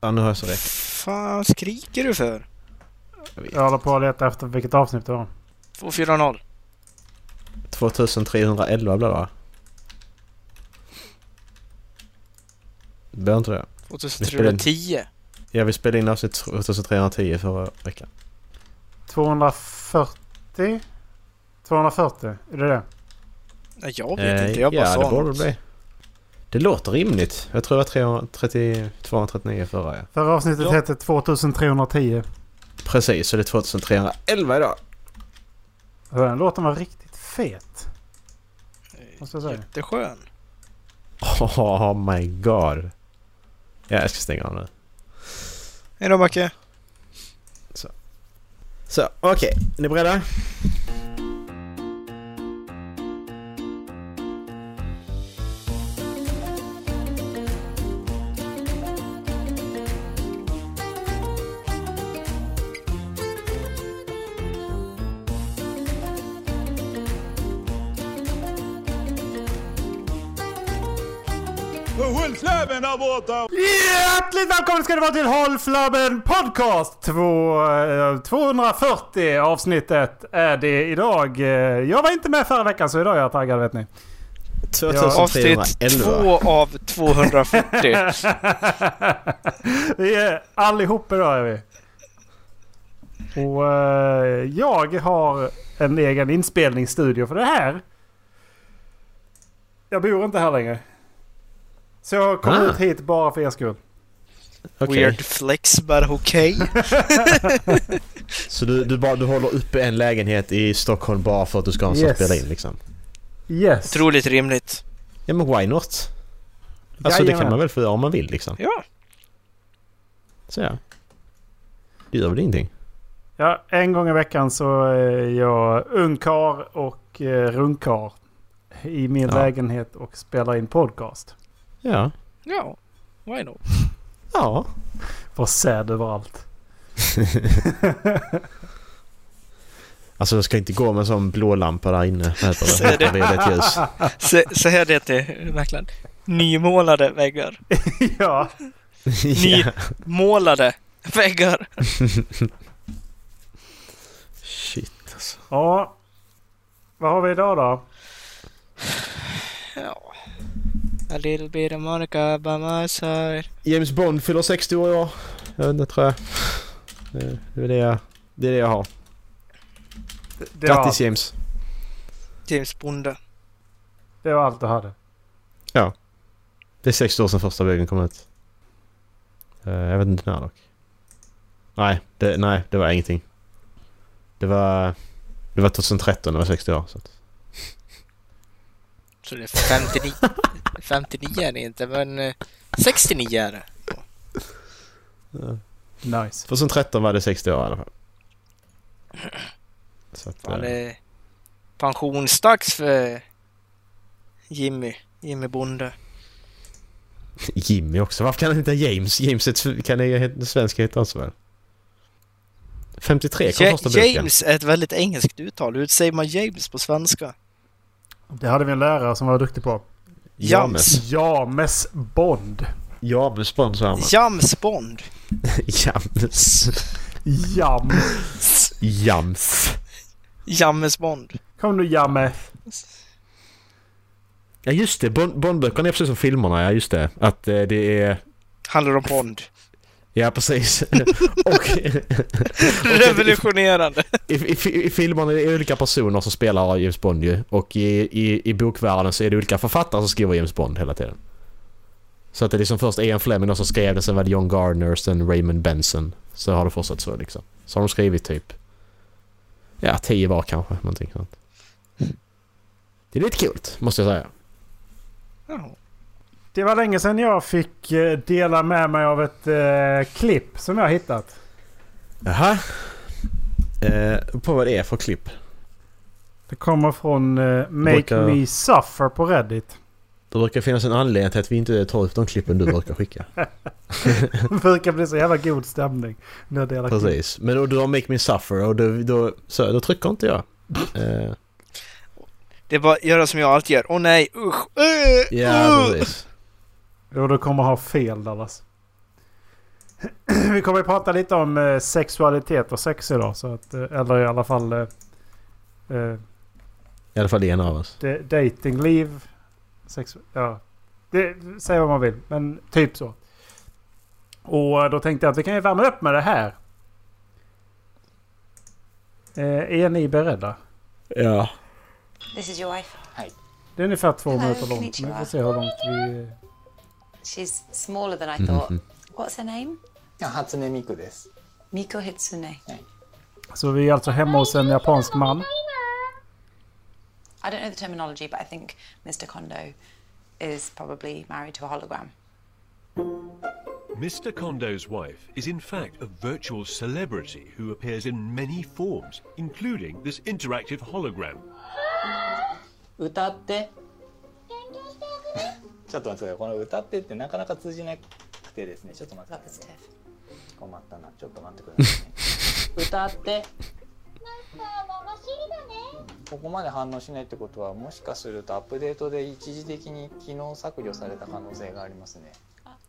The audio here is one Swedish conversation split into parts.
Ja, nu har jag så rätt. fan skriker du för? Jag håller på att leta efter vilket avsnitt det var. 240. 2311 blir det va? Blir inte det? 2310. Ja, vi spelade in avsnitt 2310 förra veckan. 240? 240? Är det det? Nej, jag vet inte. Jag bara Eh, ja, sa det borde något. det bli. Det låter rimligt. Jag tror det var 330 239 förra ja. Förra avsnittet Ja. hette 2310. Precis, så det är 2311 idag. Den låten var riktigt fet. Måste jag säga. Jätteskön. Oh my god. Ja, jag ska stänga av nu. Hej då Macke. Så, okej. Är ni beredda? Hjärtligt välkommen ska det vara till Håll Flabben Podcast! Två, eh, 240 avsnittet är det idag. Eh, Jag var inte med förra veckan så idag är jag taggad vet ni. Avsnitt 2311. 2 av 240. vi är allihop idag är vi. Och eh, jag har en egen inspelningsstudio för det här. Jag bor inte här längre. Så jag kom Ah. ut hit bara för er skull. Okej. Weird flex, but okej. Så du, du, bara, du håller uppe en lägenhet i Stockholm bara för att du ska ha en Yes. spela in liksom? Yes. Otroligt rimligt. Ja men why not? Alltså det Jajamän. kan man väl få göra om man vill liksom. Ja. Så ja. Det gör väl ingenting. Ja, en gång i veckan så är jag ungkar och eh, rundkar i min Ja. lägenhet och spelar in podcast. Ja. Ja. Why not? Ja. Var säd överallt. Alltså jag ska inte gå med en sån blå lampa där inne. Säg det. det? Ljus. Så, så här det är verkligen. Nymålade väggar. ja, Ny- Målade väggar. Shit alltså. ja. Vad har vi idag då? Ja. A little bit of Monica by my side. James Bond fyller 60 år i år. Jag vet inte tror jag. Det är det jag, det är det jag har. Det, det, var, Grattis James. James Bonde. det var allt du hade. Det är 60 år sedan första bögen kom ut. Eh, jag vet inte när dock. Nej, det, nej, det var ingenting. Det var... Det var 2013 det var 60 år. Så att, Så det är 59. 59 är det inte, men eh, 69 är det. Nice. 2013 var det 60 år i alla fall. Så att, eh, det är pensionsdags för Jimmy. Jimmy Bonde. Jimmy också. Varför kan han heta James? James är ett, kan det heta svenska heta också väl? 53 kom Ja, första boken. James är ett väldigt engelskt uttal. Hur säger man James på svenska? Det hade vi en lärare som var duktig på. James. James Bond. James Bond sa han. James Bond. James. Jam. Jams. James Bond. Kom nu Jamme. Ja just det, Bond- Bondböckerna är precis som filmerna, ja just det. Att eh, det är... Handlar om Bond. Ja precis. och Revolutionerande. i, i, i filmerna är det olika personer som spelar James Bond ju. Och i, i, i bokvärlden så är det olika författare som skriver James Bond hela tiden. Så att det är liksom först Ian Fleming som skrev den, sen var det John Gardner, sen Raymond Benson. Så har det fortsatt så liksom. Så har de skrivit typ... Ja, tio var kanske, någonting sånt. Det är lite kul, måste jag säga. Det var länge sedan jag fick eh, dela med mig av ett eh, klipp som jag har hittat. Jaha. Eh, på vad det är för klipp. Det kommer från eh, Make brukar- Me Suffer på Reddit. Det brukar finnas en anledning till att vi inte tar upp de klippen du brukar skicka. Det brukar bli så jävla god stämning när jag delar klipp. Precis. Men då du har Make Me Suffer och då, då, så, då trycker inte jag. Eh, Det är bara att göra som jag alltid gör. Åh nej, usch. Uh, ja, uh. precis. Och du kommer ha fel Dallas. vi kommer att prata lite om eh, sexualitet och sex idag. Så att, eh, eller i alla fall eh, eh, I alla fall en av oss. da- datingliv. Sex, ja, det, säg vad man vill. Men typ så. Och då tänkte jag att vi kan ju värma upp med det här. Eh, är ni beredda? Ja. This is your wife. Det är ungefär två Hello, minuter långt. Vi får se hur långt vi... She's smaller than I thought. What's her name? 初音ミクです。 Miko Hitsune. Så vi är alltså hemma hos en japansk man. I don't know the terminology, but I think Mr. Kondo is probably married to a hologram. Mr. Kondo's wife is in fact a virtual celebrity who appears in many forms, including this interactive hologram. 歌って。 ちょっと待ってください。この歌ってってなかなか通じなくてですね。ちょっと待ってください、ね。困ったな。ちょっと待ってくださいね。歌って。ここまで反応しないってことはもしかするとアップデートで一時的に機能削除された可能性がありますね。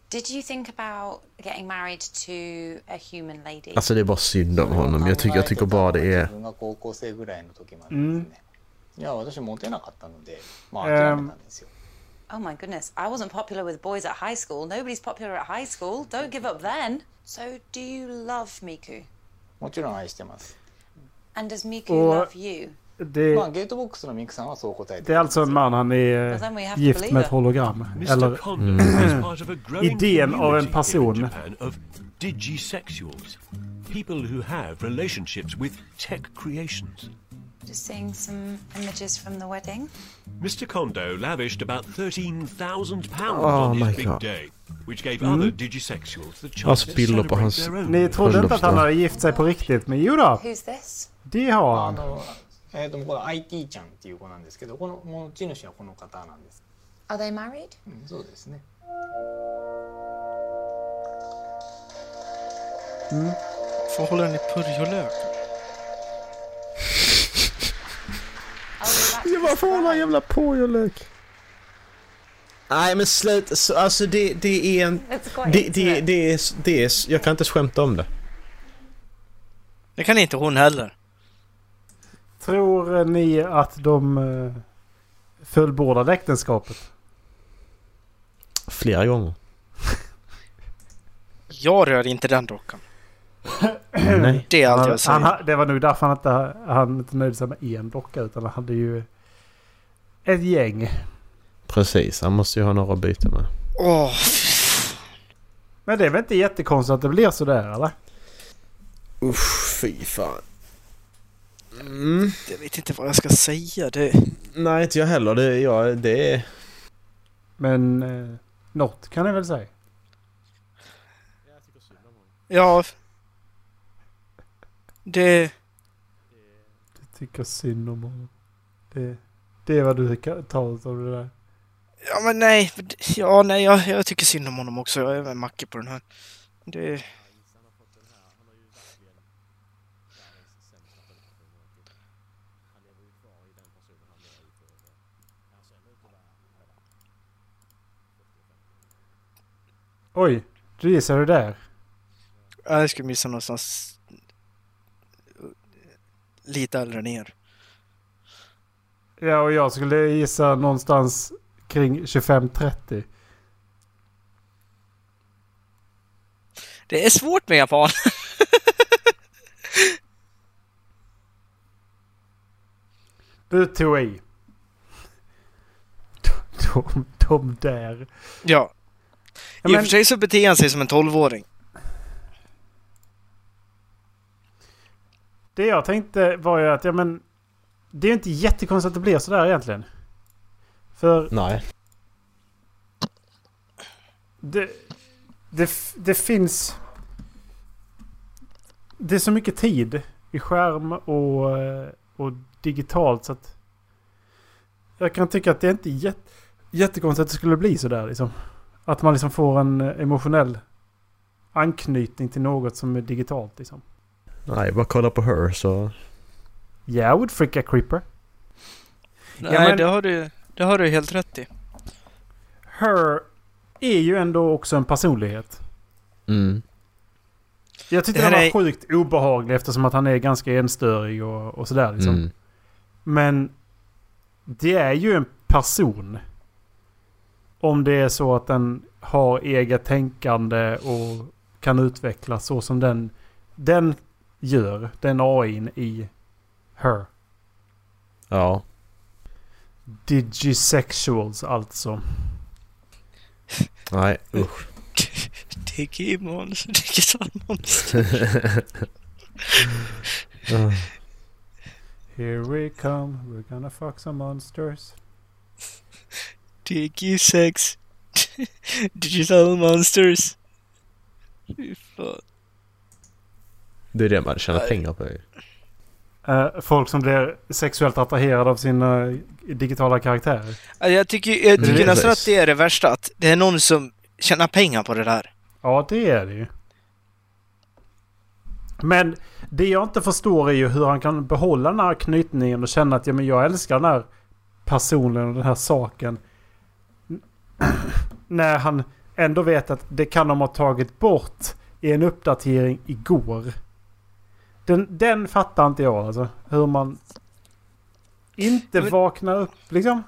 Did you think about getting married to a human lady? Alltså det är bara synd om honom. Jag tycker, jag tycker bara det 自 är... 分が高校生ぐらいの時までですね。いや私モテなかったので、まあ諦めたんですよ。Oh my goodness, I wasn't popular with boys at high school. Nobody's popular at high school. Don't give up then. So, do you love Miku? もちろん愛してます。 And does Miku Or- love you? Det, まあゲートボックスのミクさんはそう答えて det är alltså en man. Han är Well, then we have to gift believe med ett it. hologram. Mr. Eller Kondo is part of a growing Idén av en community person. here in Japan of digisexuals, people who have relationships with tech creations. Just seeing some images from the wedding. Mr. Kondo lavished about £13,000 Oh on my his big God. day, which gave other digisexuals the chance Alltså, to bilder på celebrate hans- their own. ni trodde inte att han Bröllopsdag. hade gift sig på riktigt. Men jo då, Who's this? det har あ han. のえー、とこれ IT ちゃんっていう子なんですけどこの持ち主はこの方なんです、 Are they married? うん、そうですね Vad håller ni purjolök? You're back to Ja, varför håller han describe. jävla påjolök? Nej men sluta. Så- Alltså det, det är en... Det, det, det, är, det är... Jag kan inte skämta om det. Det kan inte hon heller. Tror ni att de uh, fullbordade äktenskapet? Flera gånger. Jag rör inte den dockan. Nej. Det är allt Han, jag säger. han, ha- det var nog därför han inte, han inte nöjde sig med en docka utan han hade ju ett gäng. Precis, han måste ju ha några att byta med. Åh, Men det är väl inte jättekonstigt att det blir sådär eller? Usch, fy fan. Mm. jag vet inte vad jag ska säga. Det... Nej, inte jag heller. Det, ja, det är... Men eh, något kan jag väl säga. Ja... Det... Du tycker synd om honom. Det, det är vad du kan ta ut av det där. Ja men nej. Ja nej, jag, jag tycker synd om honom också. Jag är med Macke på den här. Det... Oj, du gissar du där? Jag skulle missa någonstans... Lite äldre ner. Ja, och jag skulle gissa någonstans kring 25-30. Det är svårt med japan. Du tog i. De, de där. Ja. I och för sig så beter han sig som en tolvåring. Det jag tänkte var ju att, ja men... Det är ju inte jättekonstigt att det blir sådär egentligen. För Nej. det, det, det finns... Det är så mycket tid i skärm och, och digitalt så att... Jag kan tycka att det är inte jätte, jättekonstigt att det skulle bli sådär liksom. Att man liksom får en emotionell anknytning till något som är digitalt liksom. Nej, bara kolla på Her så... Yeah, I would freak a creeper. Nej, men- det, har du, det har du helt rätt i. Her är ju ändå också en personlighet. Mm. Jag tyckte den var är- sjukt obehaglig eftersom att han är ganska enstörig och, och sådär liksom. Mm. Men det är ju en person. Om det är så att den har eget tänkande och kan utvecklas så som den, den gör. Den AIn i Her. Ja. Digisexuals alltså. Nej, usch. Digimons, digital monster. Uh, Here we come, we're gonna fuck some monsters. Digisex. digital monsters. Fy fan. Det är det man tjänar pengar på. Eh, folk som blir sexuellt attraherade av sina eh, digitala karaktärer. Jag tycker, jag tycker Precis. nästan att det är det värsta. Att det är någon som tjänar pengar på det där. Ja, det är det ju. Men det jag inte förstår är ju hur han kan behålla den här knytningen och känna att ja, men jag älskar den här personen och den här saken. När han ändå vet att det kan de ha tagit bort i en uppdatering igår. Den, den fattar inte jag alltså. Hur man inte Men- vaknar upp liksom.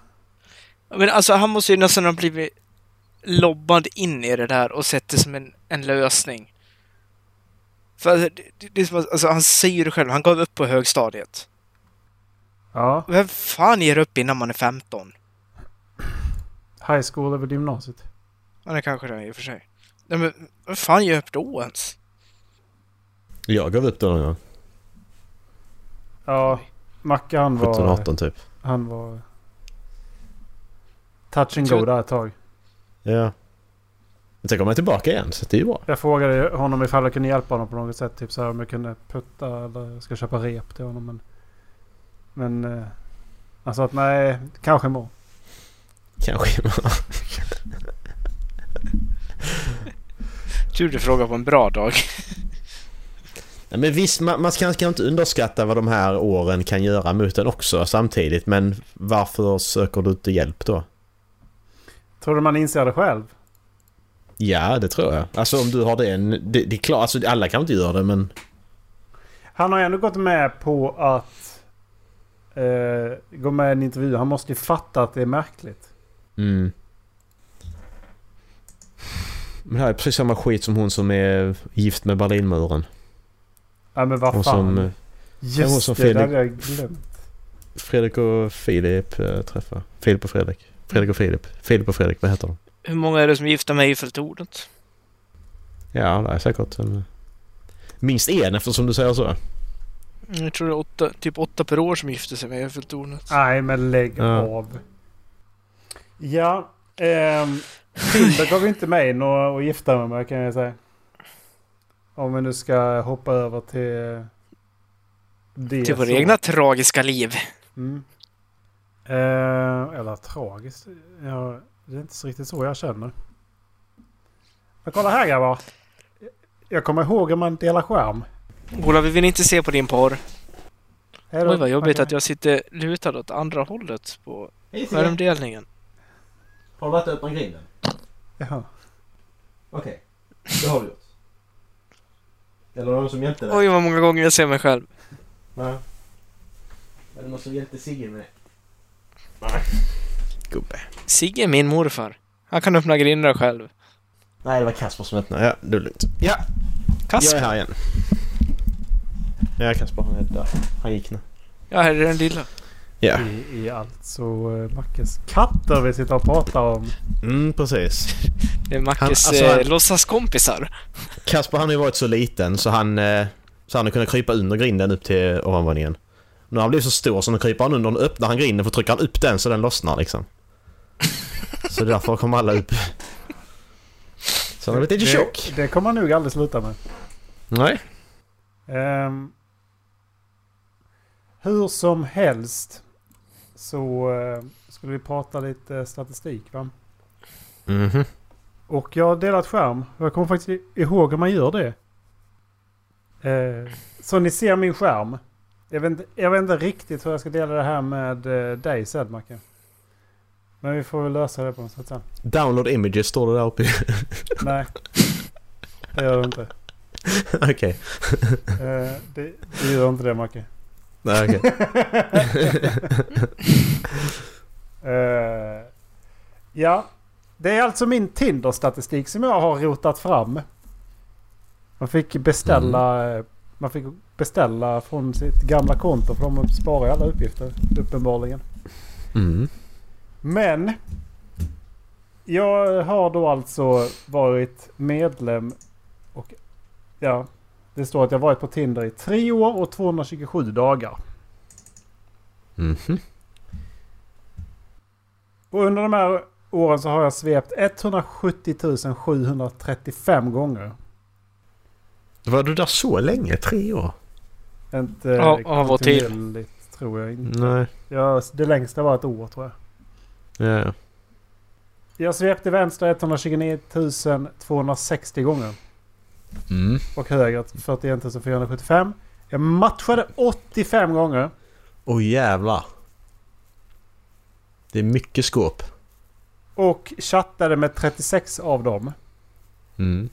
Men alltså han måste ju nästan ha blivit lobbad in i det där och sett det som en, en lösning. För det, det, det är som alltså, han säger det själv, han gav upp på högstadiet. Ja, Vem fan ger upp innan man är 15? high school väl gymnasiet. Ja, det kanske det är i och för sig. Nej, men vem fan ger upp då ens? Jag gav upp det någon gång. Ja, Macke han var... 17-18 typ. Han var... Touch and go där ett tag. Ja. Men sen kommer jag tillbaka igen så det är ju bra. Jag frågade honom ifall jag kunde hjälpa honom på något sätt. Typ så här om jag kunde putta eller jag ska köpa rep till honom. Men, men eh, han sa att nej, kanske imorgon. Kanske. Tur du frågar på en bra dag. Nej, men visst, man, man ska, ska inte underskatta vad de här åren kan göra mot en också samtidigt. Men varför söker du inte hjälp då? Tror du man inser det själv? Ja, det tror jag. Alltså om du har det en... Det, det är klart, alltså alla kan inte göra det men... Han har ändå gått med på att eh, gå med i en intervju. Han måste ju fatta att det är märkligt. Mm. Men det här är precis samma skit som hon som är gift med Berlinmuren. Ja men vad fan. som eh, Just hon som det, det Fredrik- hade jag glömt. Fredrik och Filip äh, träffar. Filip och Fredrik. Fredrik och Filip. Filip och Fredrik, vad heter de? Hur många är det som är gifta med Eiffeltornet? Ja, det är säkert en... Minst en eftersom du säger så. Jag tror det är åtta, typ åtta per år som gifter sig med Eiffeltornet. Nej men lägg Ja. av. Ja. Ehm, Tinder gav ju inte mig något att gifta mig med kan jag säga. Om vi nu ska hoppa över till det. Till våra så. egna tragiska liv. Mm. Eh, eller tragiskt. Ja, det är inte så riktigt så jag känner. Men kolla här grabbar. Jag kommer ihåg hur man delar skärm. Ola, vi vill inte se på din porr. Hej då. Oj vad jobbigt Okej. att jag sitter lutad åt andra hållet på skärmdelningen. Har du varit och öppnat grinden? Jaha. Okej, det har du gjort. Eller någon som hjälpte Oj vad många gånger jag ser mig själv. Nej. Är det någon som hjälpte Sigge med det? Nej. Gubbe. Sigge är min morfar. Han kan öppna grindar själv. Nej, det var Kasper som öppnade. Ja, det är lugnt. Ja, jag Kasper. är här igen. Ja, Kasper han är där. Han gick nu. Ja, här är den lilla. Ja. I, I alltså uh, Mackes katter vi sitter och pratar om. Mm, precis. Det är Mackes Han- alltså, eh, han- låtsaskompisar. Kasper han har ju varit så liten så han, eh, så han har kunnat krypa under grinden upp till ovanvåningen. Nu har han blivit så stor så nu kryper han under och öppnar han grinden för trycker han upp den så den lossnar liksom. Så därför kommer alla upp. Så han har blivit lite tjock. Det, det kommer han nog aldrig sluta med. Nej. Ehm, hur som helst så eh, skulle vi prata lite statistik va? Mhm. Och jag har delat skärm. Jag kommer faktiskt ihåg hur man gör det. Eh, så ni ser min skärm. Jag vet, inte, jag vet inte riktigt hur jag ska dela det här med eh, dig sen Macke. Men vi får väl lösa det på något sätt sen. Download images står det där uppe. Nej. Det gör det inte. Okej. Eh, det, det gör inte det Macke. Nej, okej. Eh, ja, det är alltså min Tinder-statistik som jag har rotat fram. Man fick beställa, eh, man fick beställa från sitt gamla konto för de sparar alla uppgifter uppenbarligen. Mm. Men jag har då alltså varit medlem och ja, det står att jag varit på Tinder i tre år och 227 dagar. Mhm. Och under de här åren så har jag svept 170 735 gånger. Var du där så länge? Tre år? Inte Ja, av och till. tror jag inte. Nej. Ja, det längsta var ett år tror jag. Ja, ja. Jag svepte vänster 129 260 gånger. Mm. Och höger 41 475. Jag matchade 85 gånger. Åh jävlar. Det är mycket skåp. Och chattade med 36 av dem. Mm.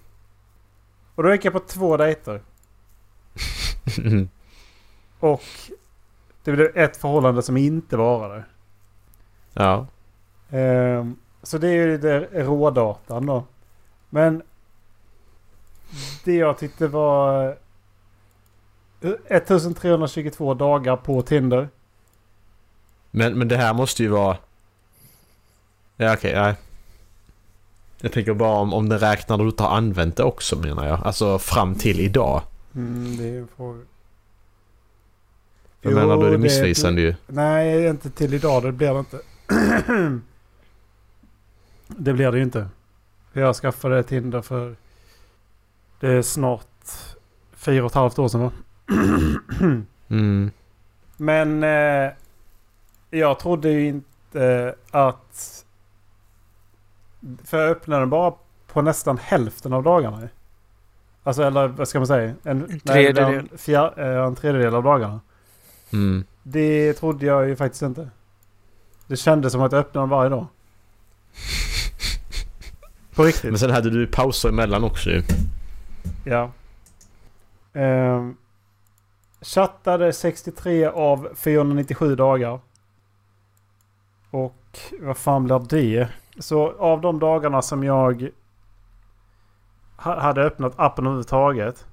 Och då gick jag på två dejter. Och det blev ett förhållande som inte varade. ja. Ehm, så det är ju det rådatan då. Men det jag tyckte var eh, 1322 dagar på Tinder. Men, men det här måste ju vara... Ja okej, nej. Jag tänker bara om, om den räknar när du inte har använt det också menar jag. Alltså fram till idag. Mm, det är en fråga. Jag Jo, menar då är det det- missvisande ju. Nej, inte till idag. Det blir det inte. det blir det ju inte. Jag skaffade Tinder för... Det är snart fyra och ett halvt år sedan va? Mm. Men eh, jag trodde ju inte att... För jag öppnade den bara på nästan hälften av dagarna. Alltså eller vad ska man säga? En, nej, tredjedel. En, fjär, eh, en tredjedel av dagarna. Mm. Det trodde jag ju faktiskt inte. Det kändes som att jag öppnade den varje dag. På riktigt. Men sen hade du pauser emellan också ju. Ja. Ehm, chattade 63 av 497 dagar. Och vad fan blir det? Så av de dagarna som jag hade öppnat appen överhuvudtaget.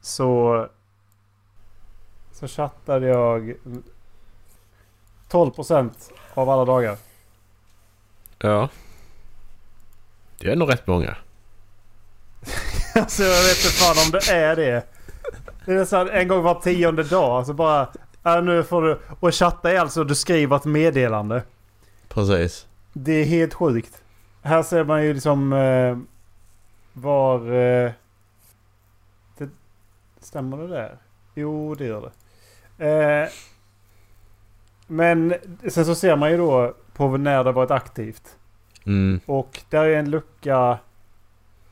Så, så chattade jag 12% av alla dagar. Ja. Det är ändå rätt många. Alltså jag vet inte fan om det är det. Det är så här, en gång var tionde dag. Alltså bara... Äh, nu får du... Och chatta är alltså du skriver ett meddelande. Precis. Det är helt sjukt. Här ser man ju liksom... Eh, var... Eh, det, stämmer det där? Jo, det gör det. Eh, men sen så ser man ju då på när det varit aktivt. Mm. Och där är en lucka...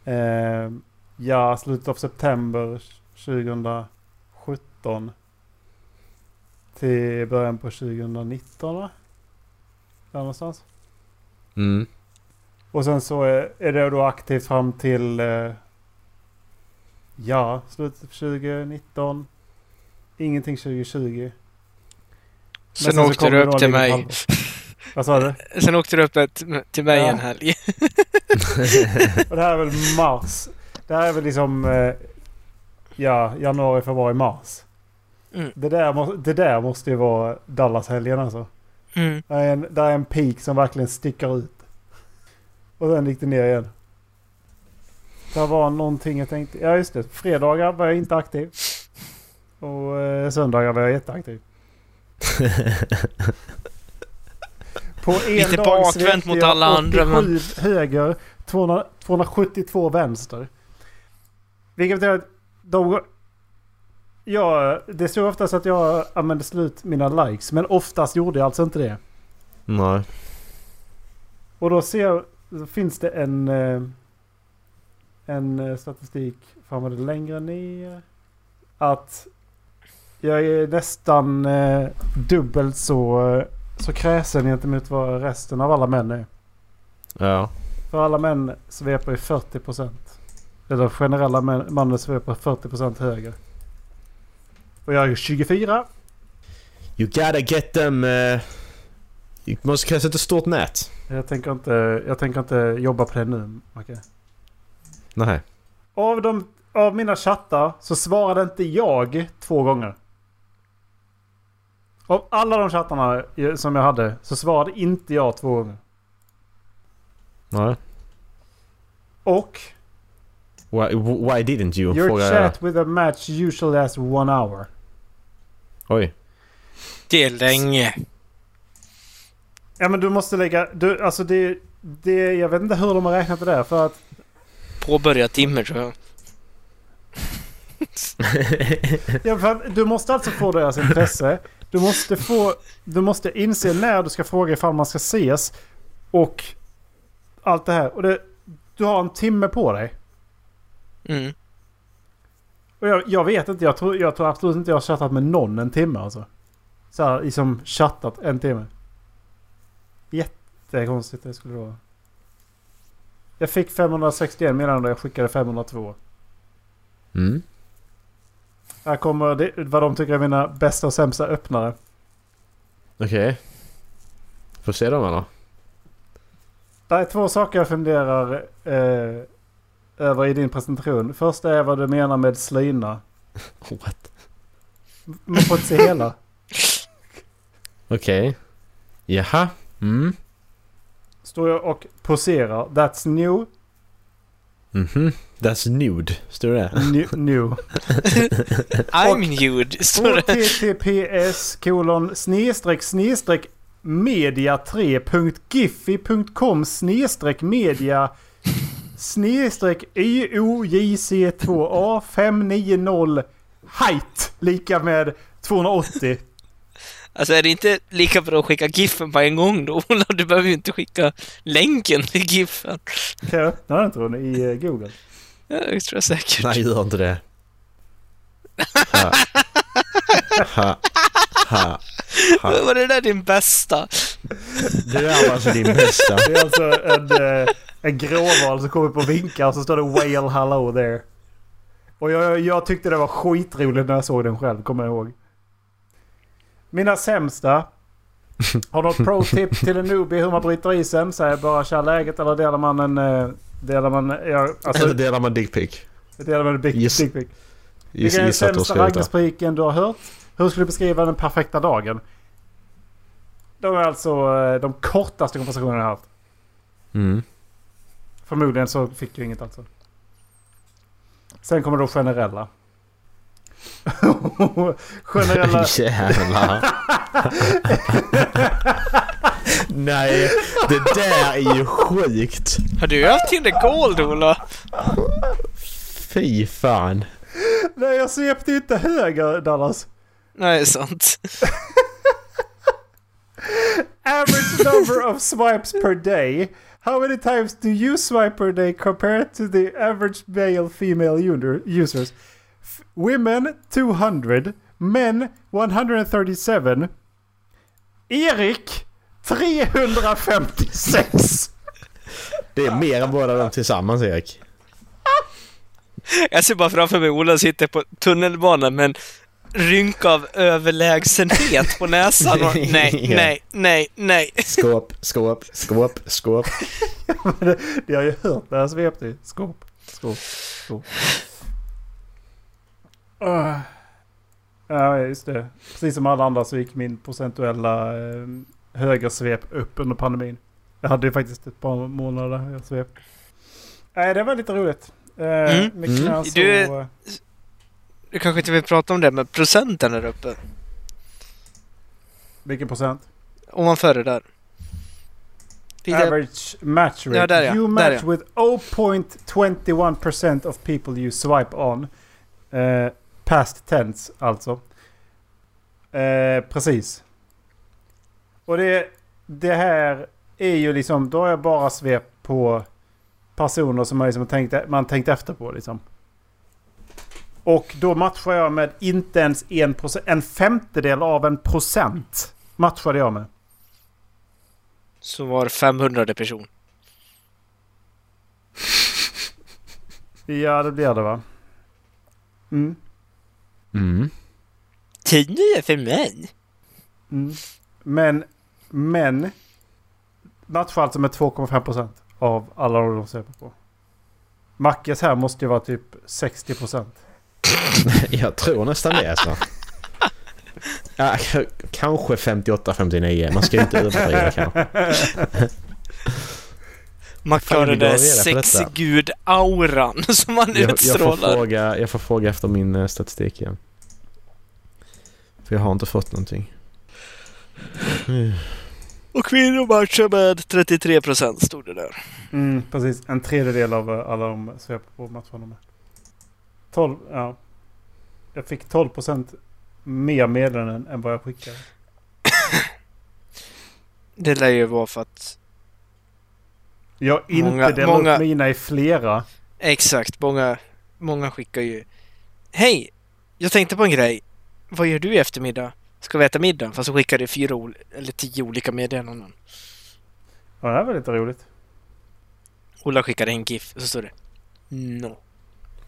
Eh, ja, slutet av september 2017. Till början på 2019 va? Där någonstans. Mm. Och sen så är, är det då aktivt fram till... Eh, ja, slutet av 2019. Ingenting 2020. Sen så åkte du upp till mig. Vad sa du? Sen åkte du upp till mig Ja. en helg. Och det här är väl mars. Det här är väl liksom... Eh, ja, januari, februari, mars. Mm. Det, där, må- det där måste ju vara Dallas-helgen alltså. Mm. Det är, en, det är en peak som verkligen sticker ut. Och sen gick det ner igen. Det var någonting jag tänkte... Ja just det. Fredagar var jag inte aktiv. Och eh, söndagar var jag jätteaktiv. På en Lite dag bakvänt mot alla andra, 87 höger, 200, 272 vänster. Vilket betyder att de... Ja, det stod oftast att jag använde slut mina likes. Men oftast gjorde jag alltså inte det. Nej. Och då ser då finns det en... eh, En eh, statistik. Fan var det längre ner? Att jag är nästan eh, dubbelt så, eh, så kräsen gentemot vad resten av alla män är. Ja. För alla män svepar ju 40%. Eller generella mannen svep är 40% högre. Och jag är 24. You gotta get them... Uh, du måste kasta ett stort nät. Jag tänker inte, jag tänker inte jobba på det nu, Macke. Nej. Av, de, av mina chattar så svarade inte jag två gånger. Av alla de chattarna som jag hade så svarade inte jag två gånger. Nej. Och Why, why didn't you? your Frågar jag. chat with a match usually lasts one hour. Oj. Det är länge. Ja men du måste lägga... Du, alltså det, det... Jag vet inte hur de har räknat det där för att... Påbörjat timme tror jag. Ja, för att du måste alltså få deras intresse. Du måste få... Du måste inse när du ska fråga ifall man ska ses. Och allt det här. Och det, du har en timme på dig. Mm. Och jag, jag vet inte. Jag tror, jag tror absolut inte jag har chattat med någon en timme alltså. Så här, liksom chattat en timme. Jättekonstigt det skulle vara. Jag fick 561 meddelanden jag skickade 502. Mm. Här kommer det, vad de tycker är mina bästa och sämsta öppnare. Okej. Får se dem då. Det är två saker jag funderar eh, över i din presentation. Första är vad du menar med slina. What? Man får inte se hela. Okej. Jaha. Mm. Står jag och poserar. That's new. Mhm. That's nude. Står det? New. new. I'm nude, står det. https kolon snedstreck snedstreck media 3.giffy.com snedstreck media snedstreck YOJC2A 590 height lika med 280. Alltså är det inte lika bra att skicka giffen på en gång då? Ola? Du behöver ju inte skicka länken till giffen. Kan jag öppna den tror ni i eh, Google? Ja, det tror jag säkert. Nej, gör inte det. Ha. Ha. Ha. Ha. Var det där din bästa? Det där var alltså din bästa. Det är alltså en, eh, en gråval som kommer på vinkar och så står det Whale hello there. Och jag, jag tyckte det var skitroligt när jag såg den själv, kommer jag ihåg. Mina sämsta. Har du något pro-tip till en newbie hur man bryter isen? Säger bara kör läget eller delar man en... eh, Delar man... Ja, alltså, Eller delar man dickpic. delar man en big, Giss- big pic. Giss, Vilken är den sämsta raggarspiken du har hört? Hur skulle du beskriva den perfekta dagen? De är alltså eh, de kortaste konversationerna jag har haft. Mm. Förmodligen så fick du inget alltså. Sen kommer då generella. generella... Jävlar. Nej, det där är ju sjukt. Har du haft Tinder Gold, Ola? Fy fan. Nej jag svepte inte höger Dallas. Nej, sant. Average number of swipes per day. How many times do you swipe per day compared to the average male female user, users? F- women 200. Men 137. Erik 356. Det är mer än båda de tillsammans Erik. Jag ser bara framför mig Ola sitter på tunnelbanan med en rynka av överlägsenhet på näsan och nej, nej, nej, nej. Skåp, skåp, skåp, skåp. det, det har jag ju hört när jag svepte. Skåp, skåp, skåp. Uh. Ja, just det. Precis som alla andra så gick min procentuella eh, högersvep upp under pandemin. Jag hade ju faktiskt ett par månader jag svep. Nej, det var lite roligt. Eh, Mm. Mm. Du- eh, Du kanske inte vill prata om det, men procenten där uppe. Vilken procent? Ovanför det där. Lite, Average match rate. Ja, där ja. You Där match ja. with 0.21% of people you swipe on. Eh, past tense alltså. Eh, precis. Och det, det här är ju liksom, då har jag bara svep på personer som man, liksom tänkt, man tänkt efter på liksom. Och då matchar jag med inte ens en procent, en femtedel av en procent matchade jag med. så var 500 person. Ja, det blir det va? Mm. Mm. Tio för mig. Mm. Men, men. Matchar alltså med 2,5% av alla de ser på. Mackes här måste ju vara typ 60%. Jag tror nästan det alltså. Ja, kanske 58-59. Man ska ju inte överdriva kanske. Man vi den där sexgud-auran som man Jag, jag, får utstrålar. fråga, jag får fråga efter min eh, statistik igen. För jag har inte fått någonting. Mm. Och kvinnor matchar med 33 procent stod det där. Mm, precis. En tredjedel av eh, alla de ser på matcherna med. 12, ja. Jag fick 12% mer meddelanden än vad jag skickade. Det lär ju vara för att Jag inte Många- delat många- upp mina i flera. exakt, många, många skickar ju Hej! Jag tänkte på en grej. Vad gör du i eftermiddag? Ska vi äta middag? Fast så skickar det fyra eller tio olika meddelanden. Ja, det här var lite roligt. Ola skickade en GIF och så står det No.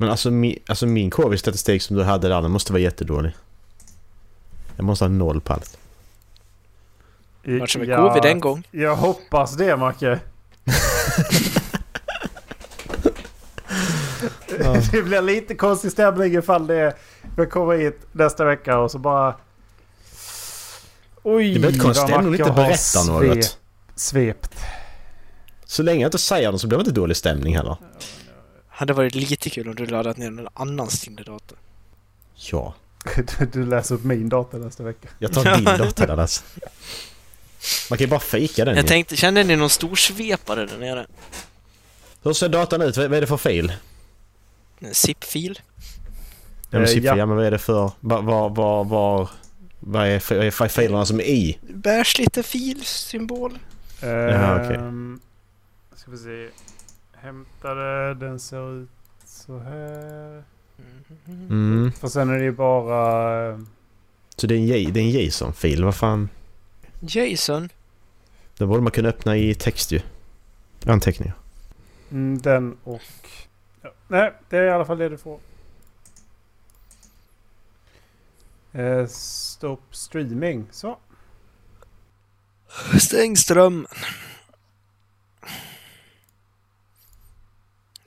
Men alltså, mi, alltså min covid-statistik som du hade där, den måste vara jättedålig. Jag måste ha noll på allt. Matchar med ja, covid en gång. Jag hoppas det, Macke. det blir lite konstig stämning ifall det vi kommer hit nästa vecka och så bara... Oj, Det blir inte konstigt Macke inte har berättar något. sve- Svept. Så länge jag inte säger något så blir det inte dålig stämning heller. Hade varit lite kul om du laddat ner någon annans Tinder-dator. Ja. Du, du läser upp min dator nästa vecka. Jag tar din dator där alltså. Man kan ju bara fejka den Jag ju. tänkte, kände ni någon stor svepare där nere? Hur ser datorn ut? Vad är det för fil? En zip-fil? Ja, men Eh, siffror, ja. ja. men vad är det för... Var... Var... Var... var vad är, är filerna som är i? Bärs lite filsymbol. Ja, okej. Ehm, Ska vi se. Hämtade. Den ser ut så här. Mm. Och sen är det ju bara... eh, Så det är en, en JSON-fil, vad fan? Jason? Det borde man kunna öppna i text ju. Anteckningar. Mm, den och... Ja. Nej, det är i alla fall det du får. Eh, stop streaming. Så. Stäng strömmen.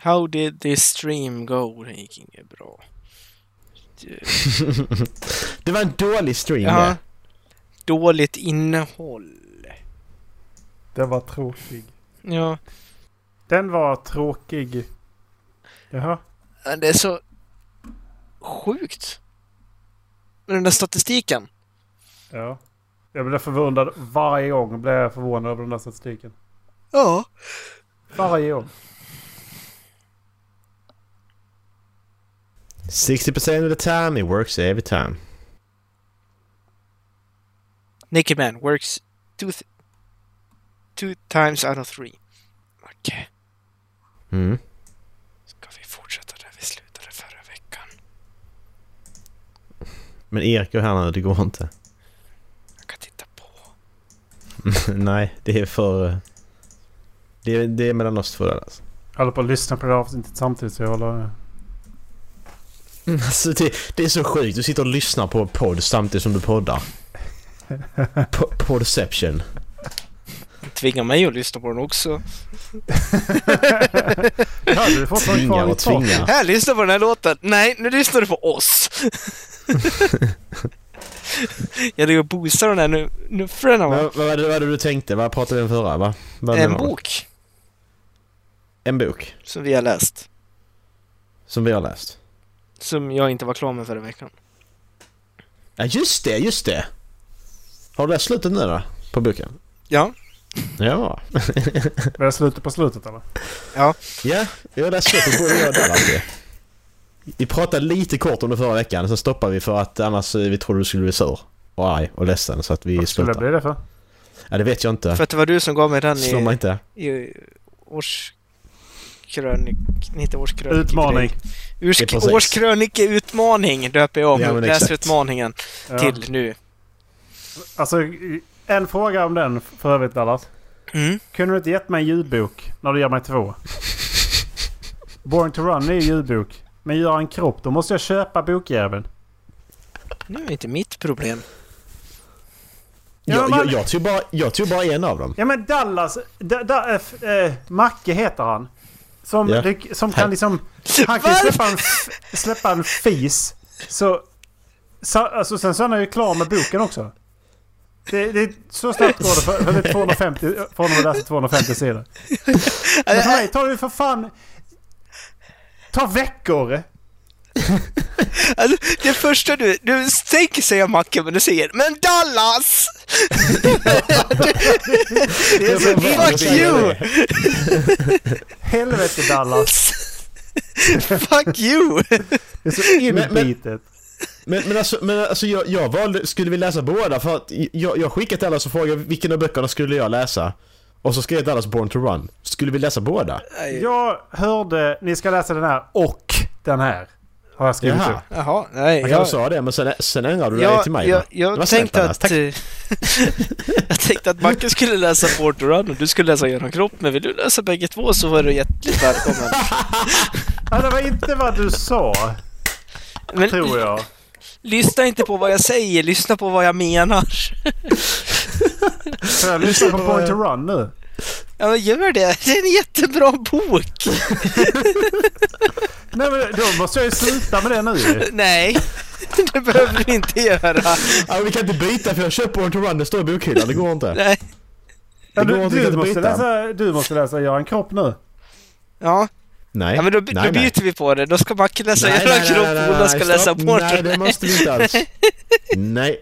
How did this stream go? Det gick inget bra. Det- det var en dålig stream Ja. det. Dåligt innehåll. Den var tråkig. Ja, Den var tråkig. Jaha. det är så sjukt. Med den där statistiken. Ja. Jag blev förvånad varje gång. Blev jag förvånad över den där statistiken. Ja. Varje gång. 60% of the time it works every time. Naked Man works two, th- two times out of three. Okej, Mm. ska vi fortsätta där vi slutade förra veckan? Men Erik är här nu, det går inte. Jag kan titta på. Nej, det är för... Det är, det är mellan oss två där alltså. Jag håller på att lyssna på det här avsnittet samtidigt så jag håller... Alltså det, det är så sjukt. Du sitter och lyssnar på podd samtidigt som du poddar. Po- Podception. Tvinga mig att lyssna på den också. Ja, du får Tvingar och tvingar. Här, lyssna på den här låten. Nej, nu lyssnar du på oss. jag hade ju boostat den här nu, nuffrorna va? Vad, vad, var det, vad var det du tänkte? Vad pratade vi om förra? Va? Vad En bok En bok. som vi har läst. Som vi har läst. Som jag inte var klar med förra veckan. Ja just det, just det! Har du läst slutet nu då? På boken? Ja. Ja. Var det slutet på slutet eller? Ja, jag har läst slutet både jag Dallas det. Vi pratade lite kort om det förra veckan, sen stoppade vi för att annars eh, vi trodde du skulle bli sur och arg och ledsen så att vi Vad skulle det slutade. bli det för? Ja, det vet jag inte. För att det var du som gav mig den Slå mig i, inte. i årskrönik... Inte årskrönik. Utmaning. Årskrönikeutmaning döper jag om Ja, läsutmaningen Ja. till nu. Alltså, en fråga om den för övrigt Dallas. Mm. Kunde du inte gett mig en ljudbok när du ger mig två? Born to Run är ju ljudbok. Men gör en kropp, då måste jag köpa bokjäveln. Nu är det inte mitt problem. Ja, Jag, jag, jag, tog bara, jag tog bara en av dem. Ja men Dallas, da, da, äh, äh, Macke heter han. Som, Ja. det, som kan liksom... Han kan släppa en, släppa en fis. Så, så, alltså, sen så är han ju klar med boken också. Det, det, så snabbt går det för, för det är 250, för honom att läsa 250 sidor. Men för mig tar det ju för fan... Ta veckor! Alltså, det första du... Du tänker säga Macke, men du säger Men Dallas! Det är så Fuck you! Helvete Dallas! Fuck you! Det är så inbitet. Men, men alltså, men alltså jag, jag valde, skulle vi läsa båda? För att jag, jag skickade till Dallas och frågade vilken av böckerna skulle jag läsa? Och så skrev Dallas Born to Run. Skulle vi läsa båda? Jag hörde, ni ska läsa den här och den här. Har jag skrivit Jaha. upp. Jaha, nej. Jag kanske sa det, men sen, sen ändrade du dig jag, till mig jag, jag, snällt, tänkte att... Tack. jag tänkte att Macke skulle läsa Port Run och du skulle läsa Genom kropp, men vill du läsa bägge två så var du hjärtligt välkommen. Ja, det var inte vad du sa, Men tror jag. lyssna inte på vad jag säger, lyssna på vad jag menar. Får jag lyssna på Point to Run nu? Ja, men gör det. Det är en jättebra bok. Nej men då måste jag ju sluta med det nu. Nej, det behöver du inte göra. Ja, vi kan inte byta för jag köper Born to Run, det står i bokhyllan, det går inte. Nej. Ja, du, inte, du, måste läsa, du måste läsa Göran Kropp nu. Ja, Nej. ja men då, nej, då nej. byter vi på det. Då ska Macke läsa Nej, nej, kropp nej, och Ola ska nej, läsa stopp. Port Nej, det måste vi inte alls. Nej.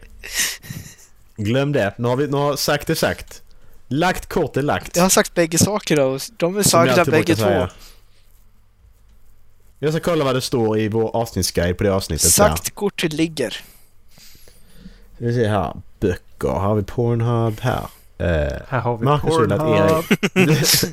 Glöm det. Nu har vi nu har sagt det sagt. Lagt kort är lagt. Jag har sagt bägge saker då. och De är sagda bägge brukar säga. Två. Jag ska kolla vad det står i vår avsnittsguide på det avsnittet. Sagt kortet ligger. Där. Vi ser här. Böcker. Här har vi Pornhub här. Eh, Här har vi Marcus vill att Pornhub. Erik...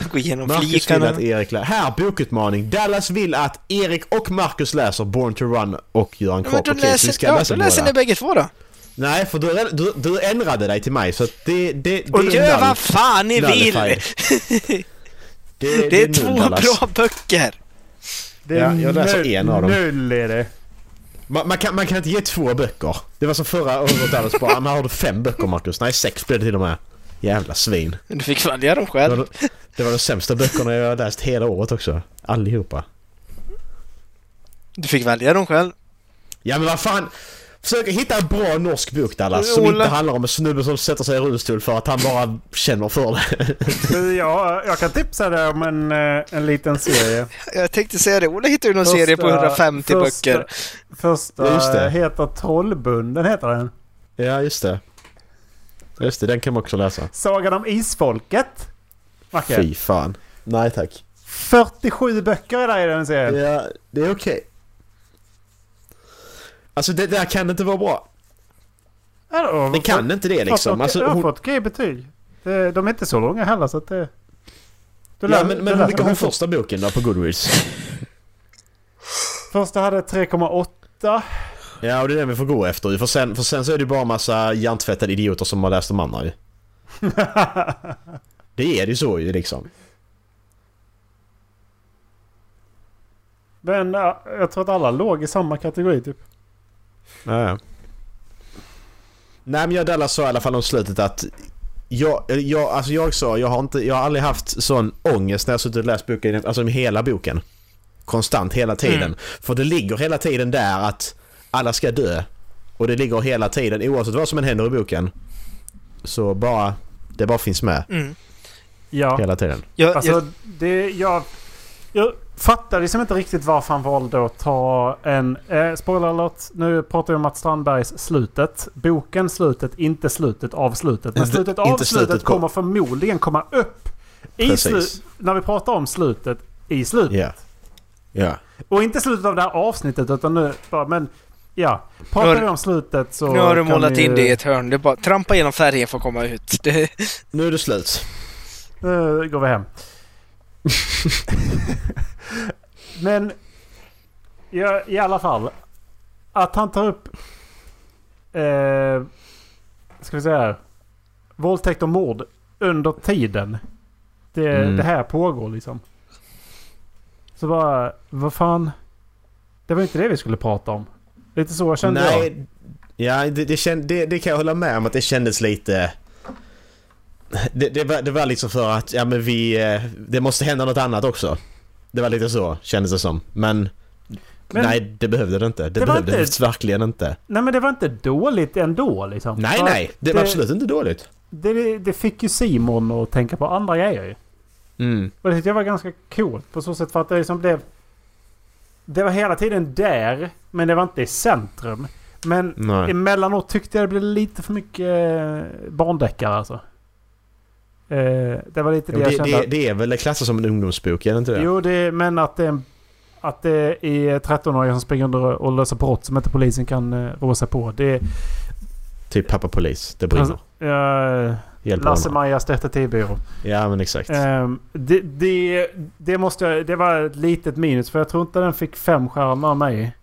Gå igenom Marcus vill att Erik lä- Här, bokutmaning. Dallas vill att Erik och Marcus läser Born to Run och Göran Kropp. Okej, så vi läser, ska ja, läsa då läser ni bägge två då. Nej, för du, du, du ändrade dig till mig så att det... det, det Och är gör vad fan ni vill! Det, Det är noll, två Dallas. bra böcker. Det är Ja, jag läser noll- en av dem. Noll är det. Man, man, kan, man kan inte ge två böcker. Det var som förra året Dallas bara, men har du fem böcker Marcus? Nej, sex blev det till och med. Jävla svin. Du fick välja dem Det själv. var, de, det var de sämsta böckerna jag har läst hela året också. Allihopa. Du fick välja dem själv. Ja men vad fan! Försök hitta en bra norsk bok Dallas som inte handlar om en snubbe som sätter sig i rullstol för att han bara känner för det. Ja, jag kan tipsa dig om en, eh, en liten serie. Jag tänkte säga det. Ola hittade ju någon Första- serie på 150 första- böcker. Första just det. heter Trollbunden, heter den. Ja just det. Just det, den kan man också läsa. Sagan om Isfolket. Macke. Fy fan. Nej tack. 47 böcker är det i den serien. Ja, det är okej. Alltså det där kan inte vara bra. Ja, Det kan inte det liksom. Alltså, jag har hon, fått okej betyg. De är inte så långa heller så att det... Du ja, lär- men, du men läser hur mycket har första boken då på Goodreads? Första hade 3,8. Ja, och det är den vi får gå efter ju. För sen, för sen så är det ju bara massa hjärntvättade idioter som har läst de andra ju. Det är det ju så ju liksom. Men ja, jag tror att alla låg i samma kategori typ. Ja. Nej men jag Dallas sa i alla fall om slutet att jag, jag, alltså jag sa, jag har, inte, jag har aldrig haft sån ångest när jag suttit och läst boken, alltså med hela boken. Konstant hela tiden. Mm. För det ligger hela tiden där att alla ska dö. Och det ligger hela tiden, oavsett vad som än händer i boken. Så bara, det bara finns med Mm. Ja. hela tiden. Jag, Alltså jag, det... Jag, jag fattar liksom inte riktigt varför han valde att ta en... Eh, spoiler alert. Nu pratar vi om Mats Strandbergs Slutet. Boken Slutet, inte slutet av slutet. Men slutet av inte slutet, slutet på- kommer förmodligen komma upp. I när vi pratar om slutet i slutet. Ja. Ja. Och inte slutet av det här avsnittet utan nu bara, men ja. Pratar vi om slutet så nu har du målat vi- in det i ett hörn. Det är bara trampa genom färgen för att komma ut. Det, Nu är det slut. Nu går vi hem. men ja, i alla fall. Att han tar upp... Eh, ska vi säga här. Våldtäkt och mord under tiden. Det, Mm. det här pågår liksom. Så bara, vad fan. Det var inte det vi skulle prata om. Lite så kände jag. Nej, ja det, det, känd, det, det kan jag hålla med om att det kändes lite... Det, det, var, det var liksom för att, ja men vi... eh, Det måste hända något annat också. Det var lite så, kändes det som. Men... Men- nej, det behövde det inte. Det, Det var behövde inte- verkligen inte. Nej men det var inte dåligt ändå liksom. Nej, För nej. Det var absolut inte dåligt. Det, det fick ju Simon att tänka på andra grejer ju. Mm. Och det tyckte jag var ganska coolt på så sätt för att det liksom blev... Det var hela tiden där, men det var inte i centrum. Men Nej. emellanåt tyckte jag det blev lite för mycket eh, barndeckare alltså. Eh, det var lite det Ja, jag det, kände. det, det är väl klassat som en ungdomsbok, är det inte det? Jo, det, men att det, att det är 13-åringar som springer under och löser brott som inte polisen kan uh, rå sig på. Det Typ pappa polis, det brinner. är... Hjälper honom. Lasse-Majas detektivbyrå. Ja men exakt. Ehm, det, det, det, måste jag, det var ett litet minus för jag tror inte den fick fem stjärnor av mig.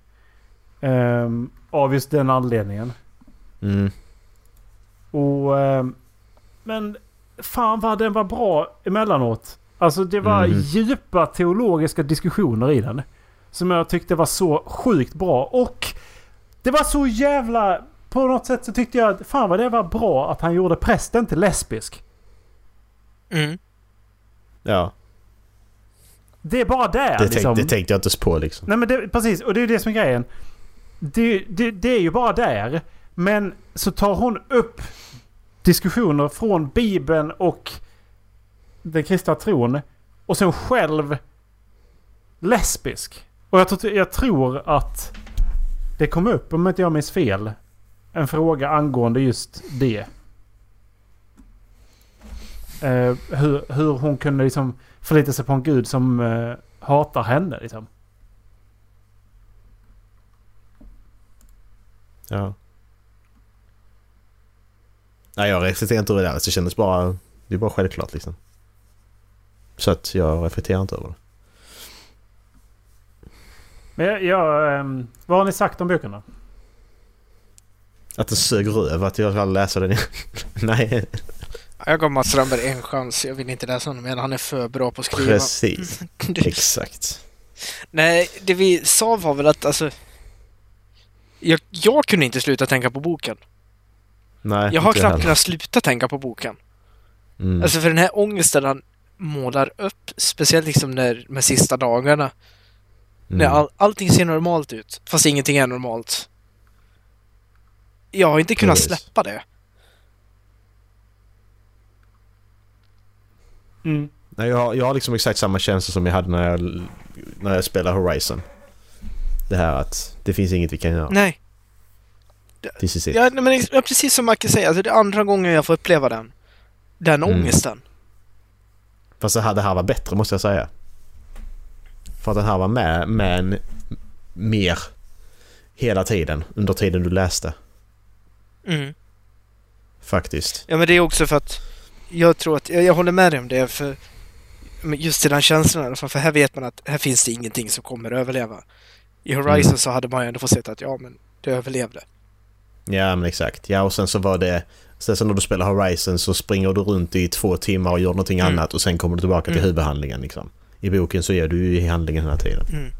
Ehm, av just den anledningen. Mm. Och, ehm, men fan vad den var bra emellanåt. Alltså det var Mhm. djupa teologiska diskussioner i den. Som jag tyckte var så sjukt bra. Och det var så jävla... På något sätt så tyckte jag att fan vad det var bra att han gjorde prästen till lesbisk. Mm. Ja, Det är bara där det, liksom. tänk, det tänkte jag inte på liksom. Nej men det, precis, och det är det som är grejen. Det, det, det är ju bara där. Men så tar hon upp diskussioner från Bibeln och den kristna tron. Och sen själv lesbisk. Och jag, tror- jag tror att det kom upp, om inte jag minns fel, en fråga angående just det. Eh, hur, hur hon kunde liksom förlita sig på en gud som eh, hatar henne liksom. Ja. Nej jag reflekterar inte över det alls. Det kändes bara... Det är bara självklart liksom. Så att jag reflekterar inte över det. Men jag, jag, ehm, vad har ni sagt om boken då? Att det sög röv att jag ska läsa den igen. Nej, Jag gav Mats Strandberg en chans. Jag vill inte läsa honom igen. Han är för bra på att skriva. precis. Exakt. Nej, det vi sa var väl att alltså... Jag, jag kunde inte sluta tänka på boken. Nej, Jag har knappt heller. kunnat sluta tänka på boken. Mm. Alltså för den här ångesten han målar upp, speciellt liksom när, med sista dagarna. När Mm. all, allting ser normalt ut, fast ingenting är normalt. Jag har inte kunnat Precis. släppa det. Mm. Nej, jag, har- jag har liksom exakt samma känsla som jag hade när jag, när jag spelade Horizon. Det här att det finns inget vi kan göra. Nej. This is it. Ja, men precis som Macke säger, alltså det är andra gången jag får uppleva den. Den Mm. ångesten. Fast det här, det här var bättre måste jag säga. För att den här var med, med en mer hela tiden under tiden du läste. Mm. Faktiskt. Ja, men det är också för att jag tror att, jag, jag håller med dig om det, för men just i den känslan i alla fall, för här vet man att här finns det ingenting som kommer att överleva. I Horizon Mm. så hade man ju ändå fått se att ja, men det överlevde. Ja men exakt. Ja och sen så var det... Sen så när du spelar Horizon så springer du runt i två timmar och gör någonting Mm. annat och sen kommer du tillbaka till Mm. huvudhandlingen liksom. I boken så är du ju i handlingen hela tiden. Mm.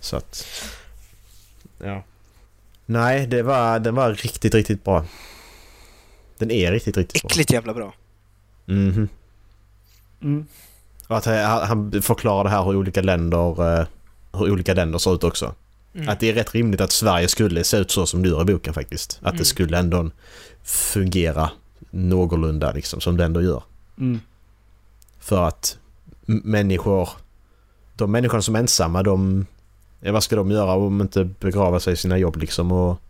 Så att... Ja. Nej, det var, den var riktigt, riktigt bra. Den är riktigt, riktigt bra. Äckligt jävla bra. Mhm. Mm. Och att han han förklarar det här hur olika länder... eh, Hur olika länder ser ut också. Mm. Att det är rätt rimligt att Sverige skulle se ut så som det gör i boken faktiskt. Att Mm. det skulle ändå fungera någorlunda liksom som det ändå gör. Mm. För att människor... De människorna som är ensamma de... Vad ska de göra om inte begrava sig i sina jobb liksom och...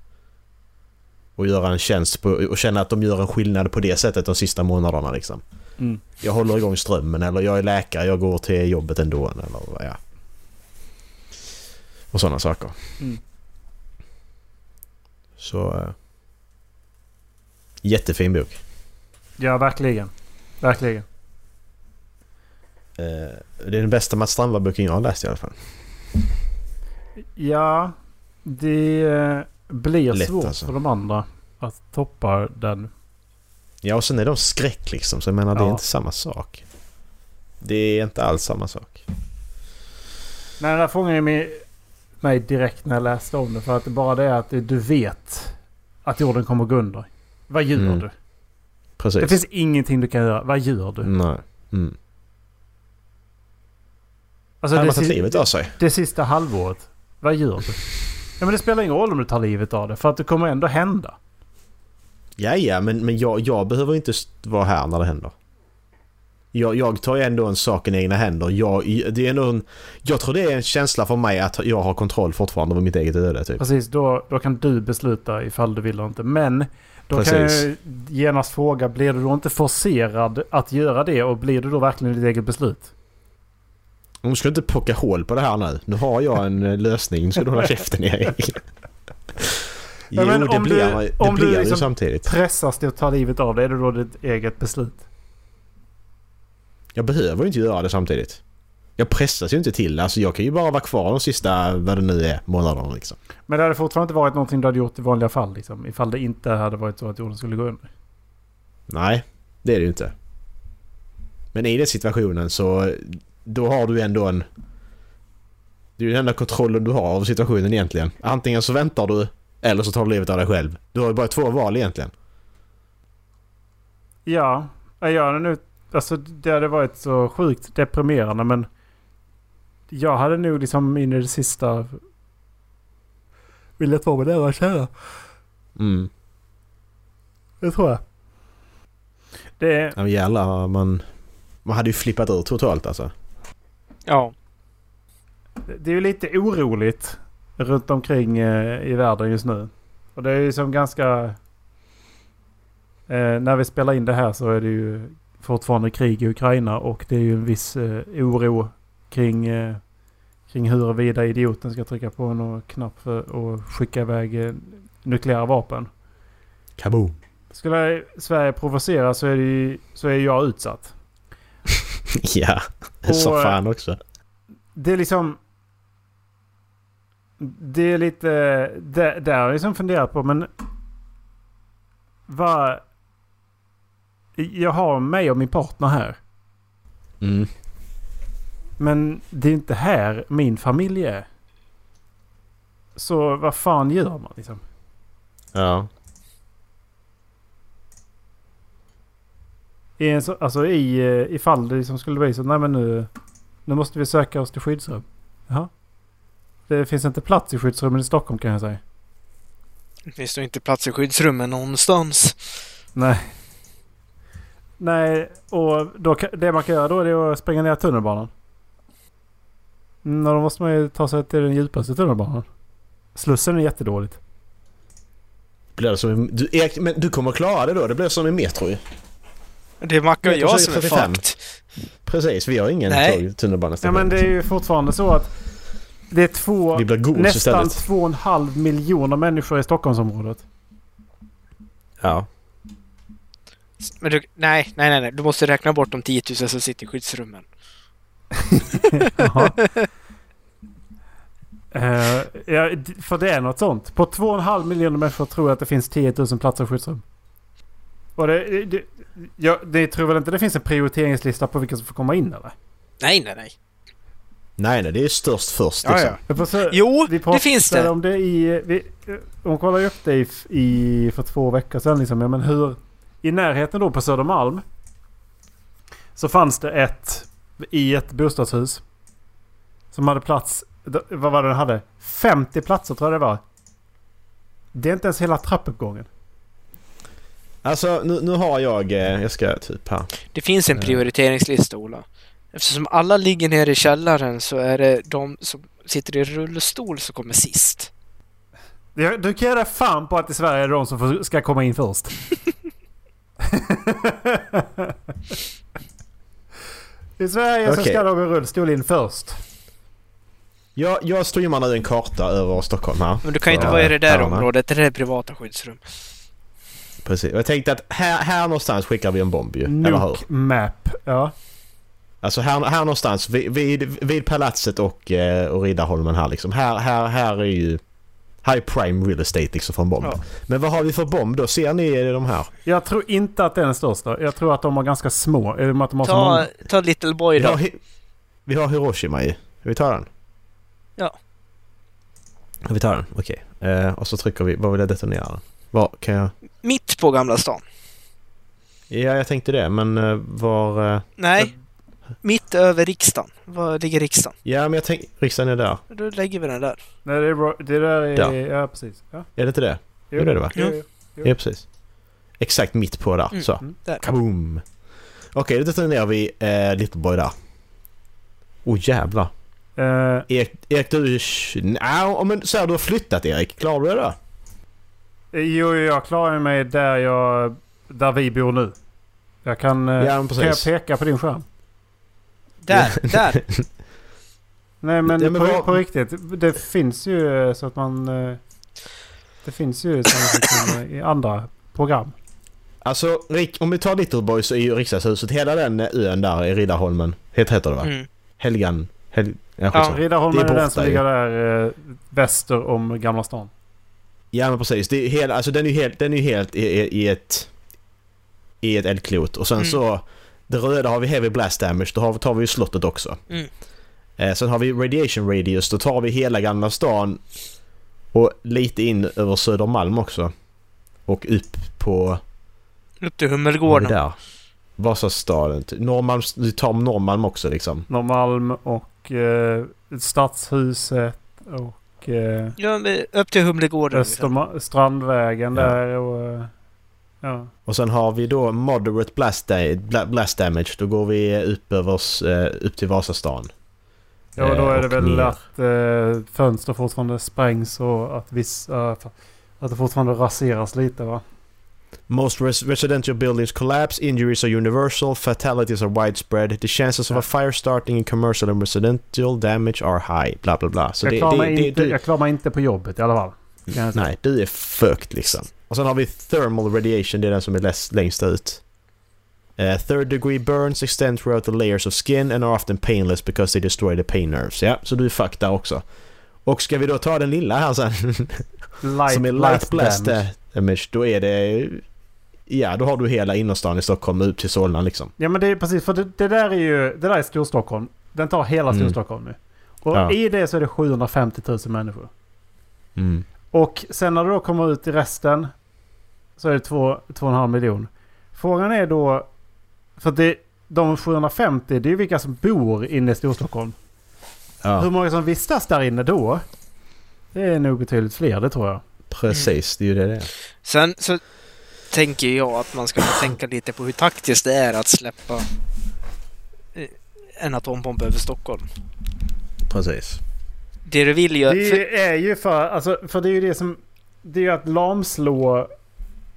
Och göra en tjänst på, och känna att de gör en skillnad på det sättet de sista månaderna liksom. Mm. Jag håller igång strömmen eller jag är läkare, jag går till jobbet ändå eller ja. Och sådana saker. Mm. Så... eh, jättefin bok. Ja, verkligen. Verkligen. Eh, det är den bästa Mats Strandberg-boken jag har läst i alla fall. Ja, det eh, blir Lätt, svårt alltså. för de andra att toppa den. Ja och sen är de skräck liksom så jag menar det är Ja. inte samma sak. Det är inte alls samma sak. Nej, den där fångade ju mig, mig direkt när jag läste om det. För att det bara det är att du vet att jorden kommer gå under. Vad gör Mm. du? Precis. Det finns ingenting du kan göra. Vad gör du? Nej. Mm. Alltså Hade det, man tagit livet av sig? det sista halvåret. Vad gör du? Ja, men det spelar ingen roll om du tar livet av det. För att det kommer ändå hända. Ja, ja, men, men jag, jag behöver inte vara här när det händer. Jag, jag tar ju ändå en sak i egna händer. Jag, det är ändå en, jag tror det är en känsla för mig att jag har kontroll fortfarande över mitt eget öde. Typ. Precis, då, då kan du besluta ifall du vill eller inte. Men då kan Precis. jag genast fråga, blir du då inte forcerad att göra det? Och blir det då verkligen ditt eget beslut? Om du ska inte pocka hål på det här nu. Nu har jag en eh, lösning. Nu ska du hålla käften Erik. Jo, men det om blir, du- det om du blir liksom- samtidigt. Pressas till att ta livet av dig, är det då ditt eget beslut? Jag behöver inte göra det samtidigt. Jag pressas ju inte till det. Alltså jag kan ju bara vara kvar de sista, vad det nu är, månaderna liksom. Men det hade fortfarande inte varit någonting du hade gjort i vanliga fall liksom. Ifall det inte hade varit så att jorden skulle gå under. Nej, det är det ju inte. Men i den situationen så då har du ändå en... Det är ju den enda kontrollen du har av situationen egentligen. Antingen så väntar du eller så tar du livet av dig själv. Du har ju bara två val egentligen. Ja, jag hade nu... Alltså det hade varit så sjukt deprimerande men... Jag hade nog liksom in i det sista... Velat vara med nära kära. Mm. Det tror jag. Det är... Ja men jävlar, man... Man hade ju flippat ur totalt alltså. Ja. Det är ju lite oroligt runt omkring eh, i världen just nu. Och det är ju som ganska... Eh, när vi spelar in det här så är det ju fortfarande krig i Ukraina och det är ju en viss eh, oro kring, eh, kring huruvida idioten ska trycka på någon knapp för att skicka iväg eh, nukleära vapen. Kaboom! Skulle Sverige provocera så är, det ju, så är jag utsatt. ja, så Och, fan också. Det är liksom... Det är lite... Det, där har jag liksom funderat på men... Vad... Jag har mig och min partner här. Mm. Men det är inte här min familj är. Så vad fan gör man liksom? Ja. I en så, alltså i, eh, ifall det liksom skulle bli så. Nej men nu, nu måste vi söka oss till skyddsrum. Jaha. Det finns inte plats i skyddsrummen i Stockholm kan jag säga. Det finns då inte plats i skyddsrummen någonstans. Nej. Nej, och då, det man kan göra då är att springa ner tunnelbanan. Mm, och då måste man ju ta sig till den djupaste tunnelbanan. Slussen är jättedåligt. Blir det som i, du, Erik, men du kommer klara det då? Det blir som i Metro ju. Det är Macke och jag som är 35. fucked. Precis, vi har ingen Nej. tunnelbana. Ja men det är ju fortfarande så att det är två, Vi blir gods nästan istället. två och en halv miljoner människor i Stockholmsområdet. Ja. Men du, nej, nej, nej, nej. Du måste räkna bort de 10 000 som sitter i skyddsrummen. Eh, ja, för det är något sånt. På två och en halv miljoner människor tror jag att det finns 10 000 platser i skyddsrum. Och det, det, ja, det tror väl inte det finns en prioriteringslista på vilka som får komma in eller? Nej, nej, nej. Nej, nej, det är störst först Ja, liksom. ja. Får se- Jo, vi det finns det. om det i... Vi, de kollade ju upp det i, i, för två veckor sedan liksom. Ja, men hur... I närheten då på Södermalm. Så fanns det ett... I ett bostadshus. Som hade plats... Vad var det den hade? 50 platser tror jag det var. Det är inte ens hela trappuppgången. Alltså, nu, nu har jag... eh, Jag ska typ här. Det finns en Eh. prioriteringslista, Ola. Eftersom alla ligger nere i källaren så är det de som sitter i rullstol som kommer sist. Du kan göra fan på att i Sverige är det de som ska komma in först. I Sverige så Okej. ska de i rullstol in först. Jag, jag streamar nu en karta över Stockholm här. Men du kan ju inte vara i det där herrarna. området, det där är privata skyddsrum. Precis. Jag tänkte att här, här någonstans skickar vi en bomb ju. Eller hur? Map. Ja. Alltså här, här någonstans vid, vid, vid palatset och, eh, och Riddarholmen här liksom. Här, här, här är ju... Här är prime real estate liksom för en bomb. Ja. Men vad har vi för bomb då? Ser ni de här? Jag tror inte att det är den största. Jag tror att de har ganska små. Att de har Ta, många. ta Little Boy Vi har, då. Vi har Hiroshima i. Ska vi ta den? Ja. Vi tar den, okej. Eh, och så trycker vi, var vill jag detonera den? Var kan jag... Mitt på Gamla stan. Ja, jag tänkte det, men eh, var... Eh... Nej. Mitt över riksdagen. Var ligger riksdagen? Ja, men jag tänkte... Riksdagen är där. Då lägger vi den där. Nej, det, är det där är... Ja. Ja, precis. Ja. Är det inte det? Jo. Jo, det är det va? Jo, jo. Ja, precis. Exakt mitt på där, Mm. så. Mm. Där. Kaboom! Okej, då detonerar vi eh, Little Boy där. Åh oh, jävlar. Eh, Erik, Erik du... Nej, men så här, du har flyttat Erik. Klarar du det då? jo, jag klarar mig där jag... Där vi bor nu. Jag kan... eh, Ja, kan jag peka på din skärm? Där, där. Nej men, Ja, men på, vad- på riktigt. Det finns ju eh, så att man... eh, Det finns ju funktioner i andra program. Alltså, Rick, om vi tar Little Boy så är ju riksdagshuset, hela den ön där i Riddarholmen, heter, heter det va? Mm. Helgan... Hel, ja, Ja. Riddarholmen är, är den som ligger där eh, väster om Gamla stan. ja men precis. Det är hela, alltså den är ju helt, den är helt i, i, i ett... I ett eldklot. Och sen Mm. så... Det röda har vi Heavy Blast Damage, då tar vi ju slottet också. Mm. Eh, sen har vi Radiation Radius, då tar vi hela Gamla stan och lite in över Södermalm också. Och upp på... Upp till Hummelgården. det där? Vasastaden. Norrmalm, vi tar Norrmalm också liksom. Norrmalm och eh, Stadshuset och eh, Ja, upp till Humlegården. Österma- Strandvägen Ja. där och... eh, Ja. Och sen har vi då Moderate Blast, da- bla- blast Damage. Då går vi upp, över, eh, upp till Vasastan. Ja, då Eh, är det och väl ner. att eh, fönster fortfarande sprängs och att vissa... att det fortfarande raseras lite va? Most res- residential buildings collapse, injuries are universal, fatalities are widespread, the chances of a fire starting in commercial and residential damage are high. Bla bla bla. Så jag, det, klarar det, det, inte, jag klarar mig inte på jobbet i alla fall. Nej, du är fucked liksom. Och sen har vi thermal radiation, det är den som är längst ut. Eh, third degree burns extend throughout the layers of skin and are often painless because they destroy the pain nerves. Ja, så du är fucked där också. Och ska vi då ta den lilla här sen, Light som är light blast damage. damage, då är det... Ja, då har du hela innerstan i Stockholm ut till Solna liksom. Ja men det är precis för det, det där är ju... Det där är Storstockholm. Den tar hela Mm. Storstockholm nu. Och Ja. i det så är det 750 000 människor. Mm. Och sen när det då kommer ut i resten så är det 2,5 miljon. Frågan är då... För det, de 750 det är ju vilka som bor inne i Storstockholm. Hur Ja, många som vistas där inne då? Det är nog betydligt fler, det tror jag. precis. Det är ju det det är. Sen så tänker jag att man ska tänka lite på hur taktiskt det är att släppa eh, en atombomb över Stockholm. Precis. Det du vill för- Det är ju för, alltså, för det är ju det som... Det är ju att lamslå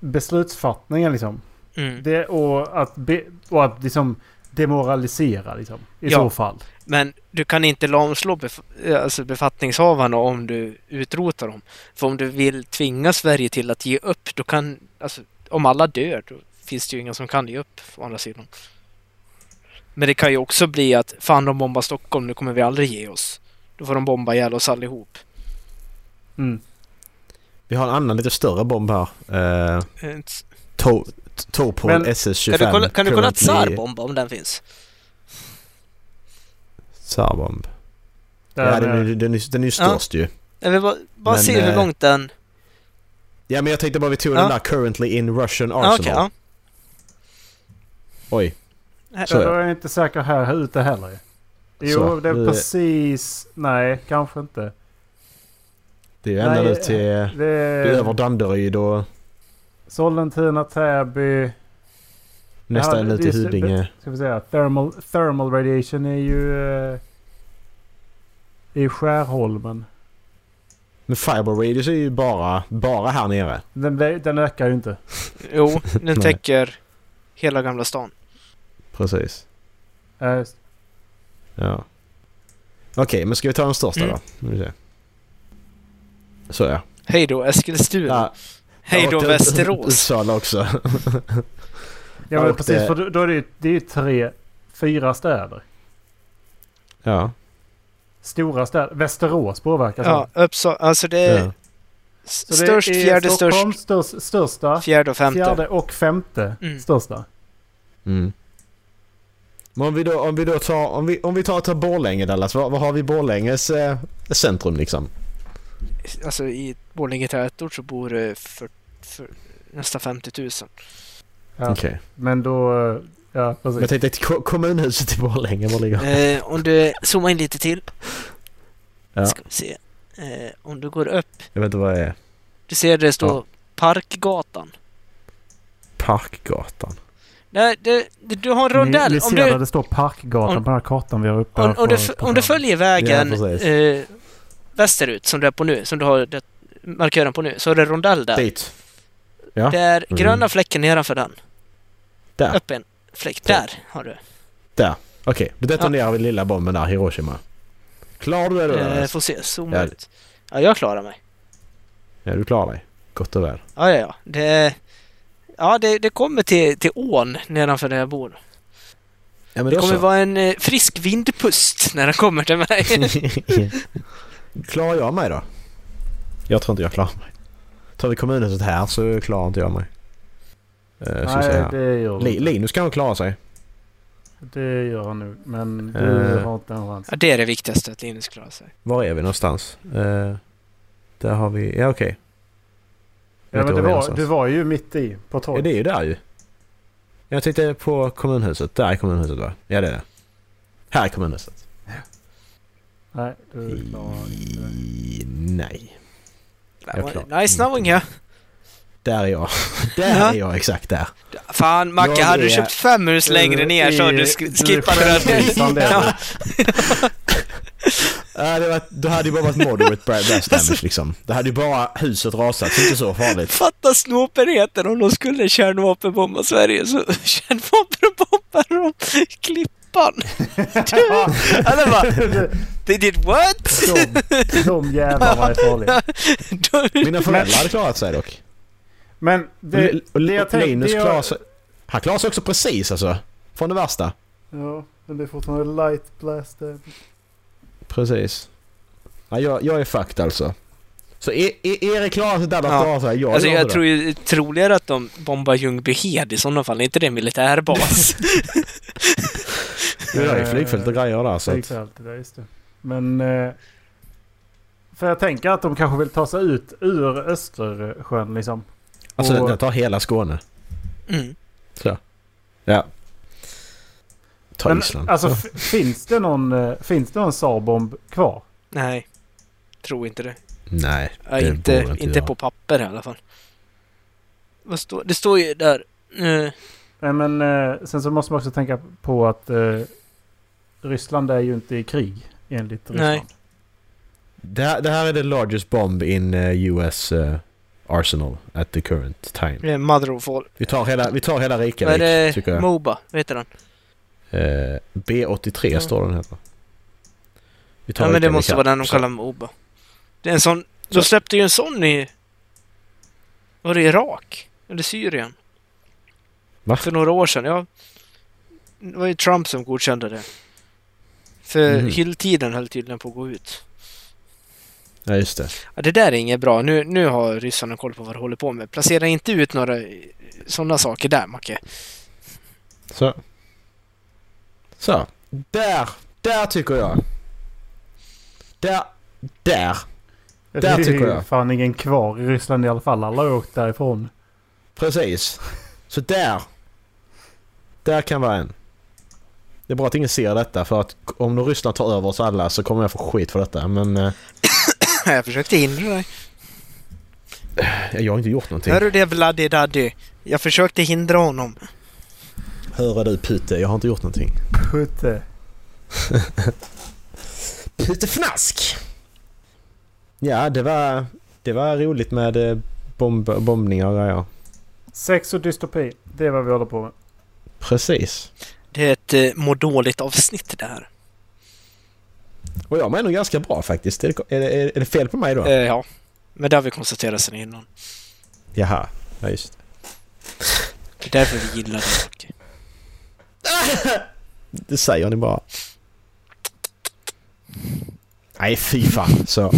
beslutsfattningen liksom. Mm. Det, och att, be, och att liksom demoralisera liksom. I Ja. så fall. Men du kan inte lamslå bef alltså befattningshavarna om du utrotar dem. För om du vill tvinga Sverige till att ge upp, då kan... Alltså, om alla dör, då finns det ju ingen som kan ge upp, å andra sidan. Men det kan ju också bli att fan de bombar Stockholm, nu kommer vi aldrig ge oss. Då får de bomba ihjäl oss allihop. Mm. Vi har en annan lite större bomb här. Uh, Eh, to- Topol Men- SS-25. Kan du kolla, kan du kolla Tsarbomba om den finns? Tsarbomb. Ja, den är, den är, den är ju Ja. störst ju. Jag vill bara, bara Men, se hur eh, långt den... Ja men jag tänkte bara vi tog Ja. den där currently in Russian Ja, Arsenal. okej, ja. Oj. Så Då är är jag inte säker här ute heller. Jo, Så, det är precis... Nej, kanske inte. Det är ju ända nu till... Det är över Danderyd och Sollentuna, Täby... nästan Ja, nu till. Huddinge. Ska vi säga. Thermal, thermal radiation är ju... Eh, I Skärholmen. Men Fiber Radius är ju bara, bara här nere. Den, den ökar ju inte. Jo, den täcker hela Gamla stan. Precis. Eh, just- Ja. Okej, men ska vi ta den största Mm. då? Nu vill vi se. Så ja. Hej då Eskilstuna. ja Hej då Västerås. Uppsala också. ja men precis. det- För då, är det ju det är ju tre, fyra städer. ja. Stora städer. Västerås påverkas Ja. Uppsala. Alltså det är ja. s- Så det störst, är fjärde Stockholm störst, störst, största. fjärde och femte. Fjärde och femte Mm. största. Mm. Men om vi då, om vi då tar, om vi, om vi tar, tar Borlänge Dallas, vad, vad har vi i Borlänges eh, centrum liksom? Alltså i Borlänge tätort så bor det för, för nästan 50 000. Ja. Okej. Men då... Ja, precis. Jag tänkte kommunhuset i Borlänge, var ligger Eh, om du zoomar in lite till. Ja. Ska vi se. Eh, om du går upp. Jag vet inte vad det är. Du ser det står Ja. Parkgatan. Parkgatan. Nej, det, det, du har en Ni, rondell. ni om ser du, där det står Parkgatan om- på den här kartan vi har uppe. om, om, du, om du följer vägen Ja, eh, västerut som du är på nu, som du har det, markören på nu, så är det rondell där. Dit. Ja. Där Mm. gröna fläcken nedanför den. Där. Upp en fläck. Där har du. Okej, du detonerar vi lilla bomben där, Hiroshima. Klarar du det då? Eh, får se, zooma Ja. ut. Ja, jag klarar mig. Ja, du klarar dig. Gott och väl. Ja, ja, ja. Det, ja, det, det kommer till, till ån nedanför där jag bor. Ja, Det då kommer så. vara en eh, frisk vindpust när den kommer till mig. klarar jag mig då? Jag tror inte jag klarar mig. Tar vi kommunhuset här så klarar inte jag mig. Se Nej, det gör Li- han. Linus kan nog klara sig. Det gör han nu. Men du Eh. har inte en chans. ja, det är det viktigaste, att Linus klarar sig. Var är vi någonstans? Eh, där har vi... Ja okej. Jag Ja, men det var är var, någonstans. du var ju mitt i på Ja, torget. det är ju där ju. Jag tänkte på kommunhuset. Där är kommunhuset va? Ja det är det. Här är kommunhuset. Nej, du klarar inte det. Nej. Det Jag Nice knowing you. Där är jag. Där Ja. är jag exakt där. Fan Macke, Jag hade du är- köpt fem hus längre ner så hade du sk- skippat den. självlysande. Ja. Ja, det var, då hade ju bara varit moderate blast damage liksom. Det hade ju bara huset rasat. Så inte så farligt. Fatta snåpenheten om de skulle kärnvapenbomba Sverige så kärnvapenbombar de Klippan. Eller bara, they did what? De, de jävlarna är farliga. Mina föräldrar hade klarat sig dock. Men det, och det jag tänkte... Linus klarar sig... Han klarar sig också precis alltså. Från det värsta. Ja, men det är fortfarande light blast. Precis. Ja, jag, jag är fucked alltså. Så e- e- Erik klarar sig, Dallas Ja. klarar sig. Jag Alltså gör jag det. tror ju troligare att de bombar Ljungbyhed i sådana fall. Är inte det en militärbas? Det är ju flygfält och grejer där så att... Flygfält, det där, just det. Men... eh, För jag tänker att de kanske vill ta sig ut ur Östersjön liksom. Alltså Och- jag tar hela Skåne. Mm. Ja. Ta Men Island. alltså Ja. finns det någon, eh, finns det någon Saab-bomb kvar? Nej, tror inte det. Nej, Ja, det inte borde inte göra. på papper i alla fall. Vad står, det står ju där. eh, Nej men eh, sen så måste man också tänka på att eh, Ryssland är ju inte i krig enligt Ryssland. Nej. Det, här, det här är the largest bomb in uh, US uh, arsenal at the current time. det är Mother of all. Vi tar hela, vi tar hela Vad är Reykjavik det? tycker jag. Moba, vad heter den? Eh, B83 Ja. står den. Vi tar Ja men det Reykjavik måste här. vara den de kallar Moba. Det är en sån... Så. De släppte ju en sån i... Var det Irak? Eller Syrien? Va? För några år sedan, ja. Det var ju Trump som godkände det. För Mhm. hylltiden höll tydligen på att gå ut. Ja just det. Ja, det där är inget bra. Nu, nu har ryssarna koll på vad de håller på med. Placera inte ut några sådana saker där, Macke. Så. Så. Där! Där tycker jag. Där. Där. Det Där är tycker jag. fan ingen kvar i Ryssland i alla fall. Alla har åkt därifrån. Precis. Så där. Där kan vara en. Det är bra att ingen ser detta för att om då Ryssland tar över oss alla så kommer jag få skit för detta. Men eh, Jag försökte hindra dig. jag har inte gjort någonting. Hör du det, Vladdy Daddy? Jag försökte hindra honom. Hör du Pute, jag har inte gjort någonting. Putte. Putefnask! Ja, det var, det var roligt med eh, bomb, bombningar och grejer. Sex och dystopi. Det är vad vi håller på med. Precis. Det är ett eh, må dåligt avsnitt det här. Och jag mår ändå ganska bra faktiskt. Är det, är är det fel på mig då? Eh, ja. Men det har vi konstaterat sedan innan. Jaha, ja just det. Det är därför vi gillar det. Macke. Det säger ni bara. Nej, fy fan. Så.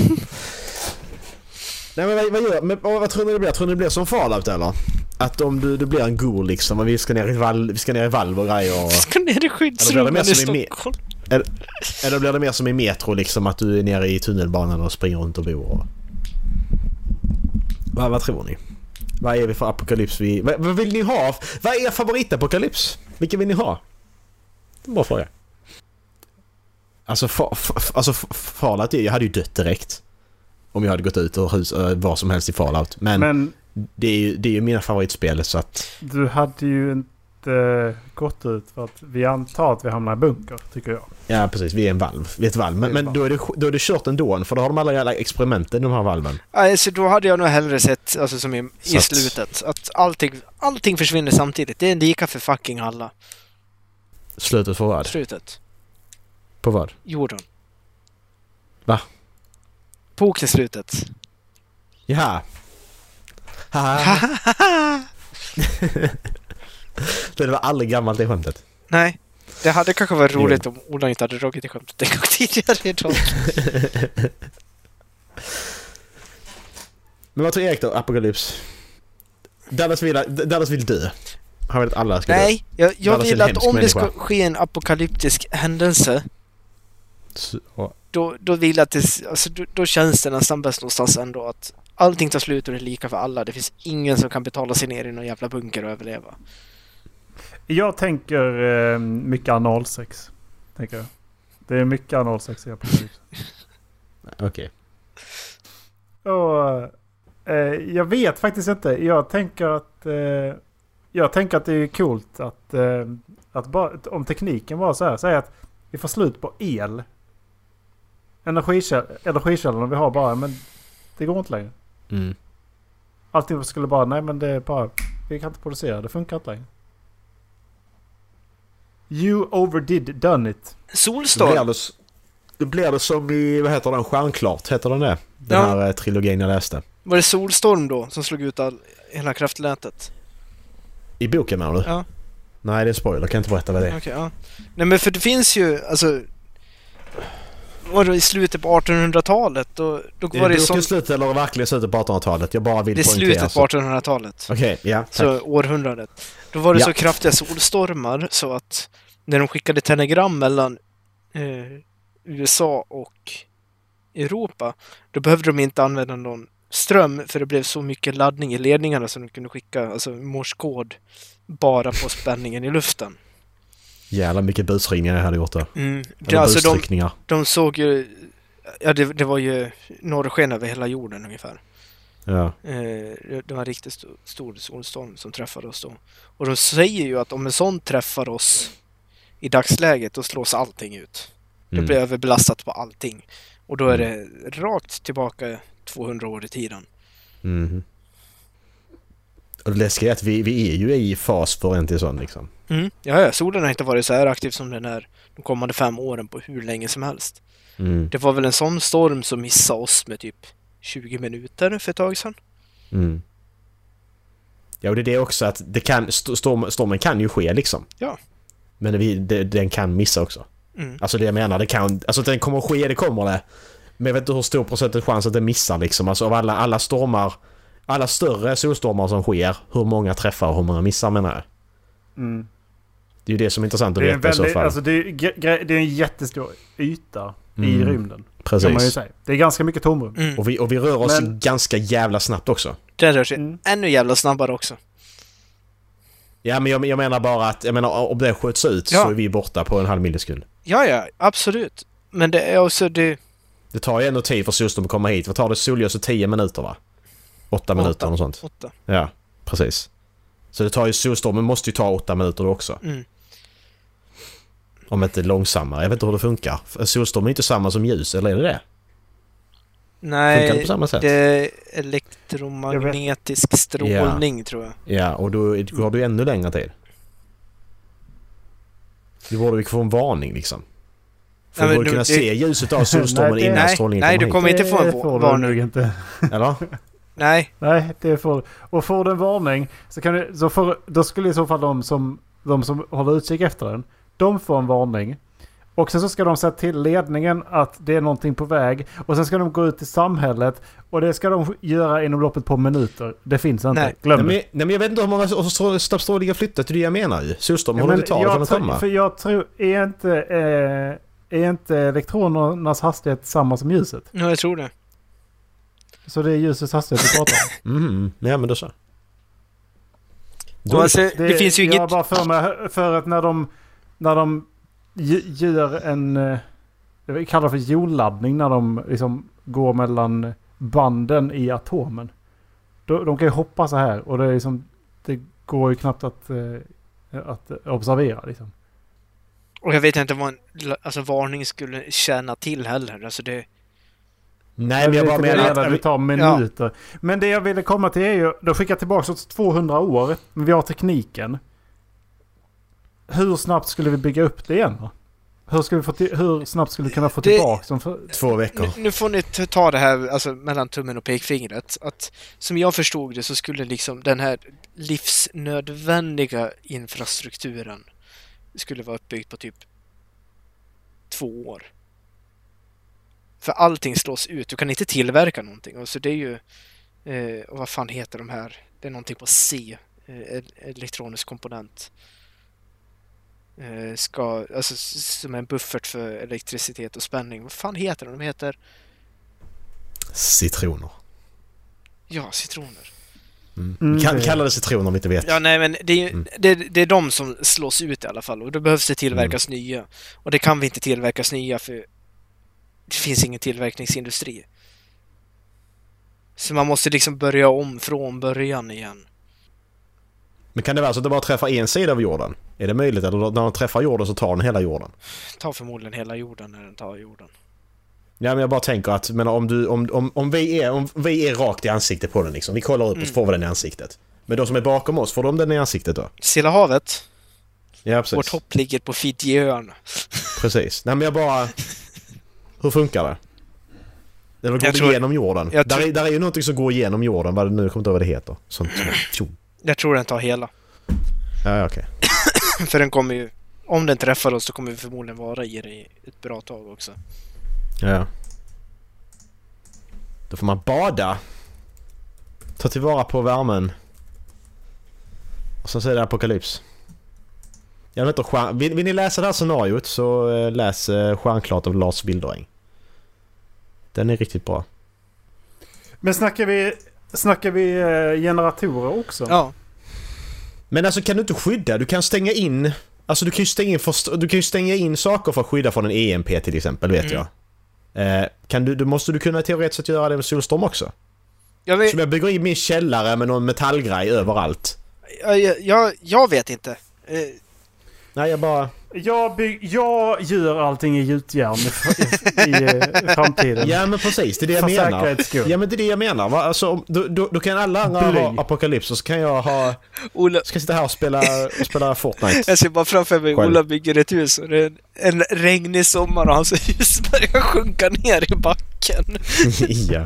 Nej men vad, vad, gör, men, vad, vad tror ni det blir? Tror ni det blir som Fallout eller? Att om du, du blir en ghoul liksom och vi ska ner i valv, vi ska ner i valv och grejer och... Ska ner i skyddsrummen i Stockholm. Eller blir det mer som i Metro liksom att du är nere i tunnelbanan och springer runt och bor och... Vad, vad tror ni? Vad är vi för apokalyps vi... Vad, vad vill ni ha? Vad är er favoritapokalyps? Vilken vill ni ha? Det är en bra fråga. Alltså, fa, fa, alltså Fallout, jag hade ju dött direkt. Om jag hade gått ut ur hus, äh, vad som helst i Fallout. Men, Men det är ju det är ju mina favoritspel så att... du hade ju inte gått ut för att vi antar att vi hamnar i bunker, tycker jag. Ja precis, vi är en valv. Vi är ett valv. Men, men då, är det, då är det kört ändå för då har de alla jävla experimenten i de här valven. Nej, så då hade jag nog hellre sett, alltså som i, i slutet, att allting, allting försvinner samtidigt. Det är lika för fucking alla. Slutet för vad? Slutet. På vad? Jorden. Va? Pokerslutet. Jaha. Haha. det var aldrig gammalt det skämtet. Nej. Det hade kanske varit Jo. roligt om Ola inte hade dragit det skämtet en gång tidigare idag. Men vad tror Erik då? Apokalyps? Dallas vill, Dallas vill dö. Han vill att alla ska dö. Nej, jag, jag är vill en att om det ska människa. ske en apokalyptisk händelse, Så- då, då vill jag att det, alltså, då, då känns det nästan bäst någonstans ändå att allting tar slut och det är lika för alla. Det finns ingen som kan betala sig ner i någon jävla bunker och överleva. Jag tänker eh, mycket analsex. Tänker jag. Det är mycket analsex i Apocalypse. Okej. Och, eh, jag vet faktiskt inte. Jag tänker att... Eh, jag tänker att det är coolt att... Eh, att bara, om tekniken var så här. Säg att vi får slut på el. Energikäll, energikällorna vi har bara. Men det går inte längre. Mm. Allting skulle bara... Nej men det är bara... Vi kan inte producera. Det funkar inte längre. You overdid done it. Då blir Solstorm! det, då blir det som i, vad heter den, Stjärnklart, heter den det? Den Ja. här eh, trilogin jag läste. Var det Solstorm då som slog ut all, hela kraftnätet? I boken menar du? Ja. Nej det är spoiler, kan jag inte berätta vad det är. Okej, ja. Nej men för det finns ju, alltså... Var det i slutet på 1800-talet? Då, då var det det som... bokens slut eller verkligen slutet på 1800-talet? Jag bara vill Det är slutet på 1800-talet. Okej, ja. Tack. Så århundradet. Då var det Ja. så kraftiga solstormar så att när de skickade telegram mellan eh, USA och Europa, då behövde de inte använda någon ström för det blev så mycket laddning i ledningarna så de kunde skicka alltså morskod bara på spänningen i luften. Jävlar mycket busringningar jag hade gjort där. Mm. Det, alltså de, de såg ju... Ja, det, det var ju norrsken över hela jorden ungefär. Ja. Eh, det var en riktigt sto- stor solstorm som träffade oss då. Och de säger ju att om en sån träffar oss i dagsläget, då slås allting ut. Det Mm. blir överbelastat på allting. Och då är det rakt tillbaka 200 år i tiden. Mhm. Och det läskiga är att vi, vi är ju i fas för en till sån liksom. Mm. Ja, ja, solen har inte varit så här aktiv som den är de kommande fem åren på hur länge som helst. Mm. Det var väl en sån storm som missade oss med typ 20 minuter för ett tag sedan. Mm. Ja och det är det också att det kan, st- storm, stormen kan ju ske liksom. Ja. Men vi, det, den kan missa också. Mm. Alltså det jag menar, det kan... Alltså att den kommer att ske, det kommer det. Men jag vet inte hur stor procent chans att den missar liksom. Alltså av alla, alla stormar, alla större solstormar som sker, hur många träffar och hur många missar menar jag. Mm. Det är ju det som är intressant att veta i så väldigt, fall. alltså det, är, det är en jättestor yta i Mm. rymden. Man ju Precis. Det är ganska mycket tomrum. Mm. Och vi, och vi rör oss Men- ganska jävla snabbt också. Den rör sig Mm. ännu jävla snabbare också. Ja men jag, jag menar bara att, jag menar om det skjuts ut Ja. så är vi borta på en halv millisekund. Ja, ja, absolut. Men det är också det... Det tar ju ändå tid för solstormen att komma hit. Vad tar det solljuset? 10 minuter va? 8 minuter och sånt. Åtta. Ja, precis. Så det tar ju, solstormen måste ju ta 8 minuter också. Mm. Om inte långsammare. Jag vet inte hur det funkar. För Solstormen är inte samma som ljus, eller är det det? Funkar det Nej, på samma sätt? det är elektromagnetisk strålning tror jag. Ja, och då har du ännu längre tid. Du borde vi få en varning liksom. För Ja, du borde du- kunna det- se ljuset av solstormen Nej, det- innan nej, strålningen nej, du kommer kommer inte få en Det va- får du varning. nog inte. hit. Eller? Nej, Nej, det får Och får du en varning så kan du, så får, då skulle i så fall de som, de som håller utkik efter den, de får en varning. Och sen så ska de säga till ledningen att det är någonting på väg. Och sen ska de gå ut i samhället. Och det ska de göra inom loppet på minuter. Det finns inte. Nej. Glöm Nej, det. men, nej men jag vet inte hur många strål- snabbt strålningar flyttat, det är det jag menar ju. Ja, håller taget från jag, att komma. för jag tror, är inte, eh, är inte elektronernas hastighet samma som ljuset? Ja, jag tror det. Så det är ljusets hastighet vi pratar om. Mhm, ja men då så. Och alltså, det, finns ju jag inget... har bara för mig för att när de, när de gör en, eh, vi kallar det för jolladdning när de liksom går mellan banden i atomen. De, de kan ju hoppa så här och det är liksom, det går ju knappt att, eh, att observera liksom. Och jag vet inte vad en alltså, varning skulle tjäna till heller. Alltså det... Nej men jag bara menar att det tar minuter. Men det jag ville komma till är ju, de skickar tillbaka oss 200 år, men vi har tekniken. Hur snabbt skulle vi bygga upp det igen då? Hur, ska vi få till, hur snabbt skulle vi kunna få tillbaka som för, Två veckor. Nu, nu får ni ta- ta det här alltså, mellan tummen och pekfingret. Att, som jag förstod det så skulle liksom den här livsnödvändiga infrastrukturen skulle vara uppbyggd på typ två år. För allting slås ut. Du kan inte tillverka någonting. Och så det är ju... Eh, och vad fan heter de här? Det är någonting på C. Eh, el- elektronisk komponent. Eh, ska, alltså som en buffert för elektricitet och spänning. Vad fan heter de? De heter... Citroner. Ja, citroner. Mm, kan, det- kalla det citroner om ni inte vet. Ja, nej, men det är, ju- Mm. det, det är de som slås ut i alla fall och då behövs det tillverkas nya. Och det kan vi inte tillverkas nya för det finns ingen tillverkningsindustri. Så man måste liksom börja om från början igen. Men kan det vara så att det bara träffar en sida av jorden? Är det möjligt? Eller när de träffar jorden så tar den hela jorden? tar förmodligen hela jorden när den tar jorden. Ja men jag bara tänker att men om, du, om, om, om, vi är, om vi är rakt i ansiktet på den liksom. Vi kollar upp och så får vi den i ansiktet. Men de som är bakom oss, får de den i ansiktet då? Stilla havet, Ja precis. vårt hopp ligger på Fidjiöarna. Precis. Nej men jag bara... Hur funkar det? Eller går Jag det tror- igenom jorden? jag Där, är, där är ju någonting som går igenom jorden, vad det nu kommer inte ihåg vad det heter. Sånt. Tjo. Jag tror den tar hela. Ja, okej. För den kommer ju... Om den träffar oss så kommer vi förmodligen vara i det i ett bra tag också. Ja. Då får man bada. Ta tillvara på värmen. Och sen så är det apokalyps. Jag vet inte, vill, vill ni läsa det här scenariot så eh, läs eh, Stjärnklart av Lars Wildereng. Den är riktigt bra. Men snackar vi, snackar vi eh, generatorer också? Ja, Men alltså kan du inte skydda? Du kan stänga in... Alltså du kan ju stänga in, först, du kan ju stänga in saker för att skydda från en EMP till exempel, vet Mm. jag. Eh, kan du, då måste du kunna teoretiskt sett göra det med solstorm också. jag vet, Som jag bygger in min källare med någon metallgrej överallt. jag, jag, jag vet inte. Nej, jag bara... Jag, bygg, jag gör allting i gjutjärn i, i, eh, framtiden. Ja men precis, det är det jag För menar. säkerhets skull. Ja men det är det jag menar. Va? Alltså, då, då, då kan alla andra Bly. ha apokalyps och så kan jag ha... Ola, Ska sitta här och spela, och spela Fortnite. jag ser bara framför mig Själv. Ola bygger ett hus och det är en, en regnig sommar och hans hus börjar sjunka ner i backen. ja.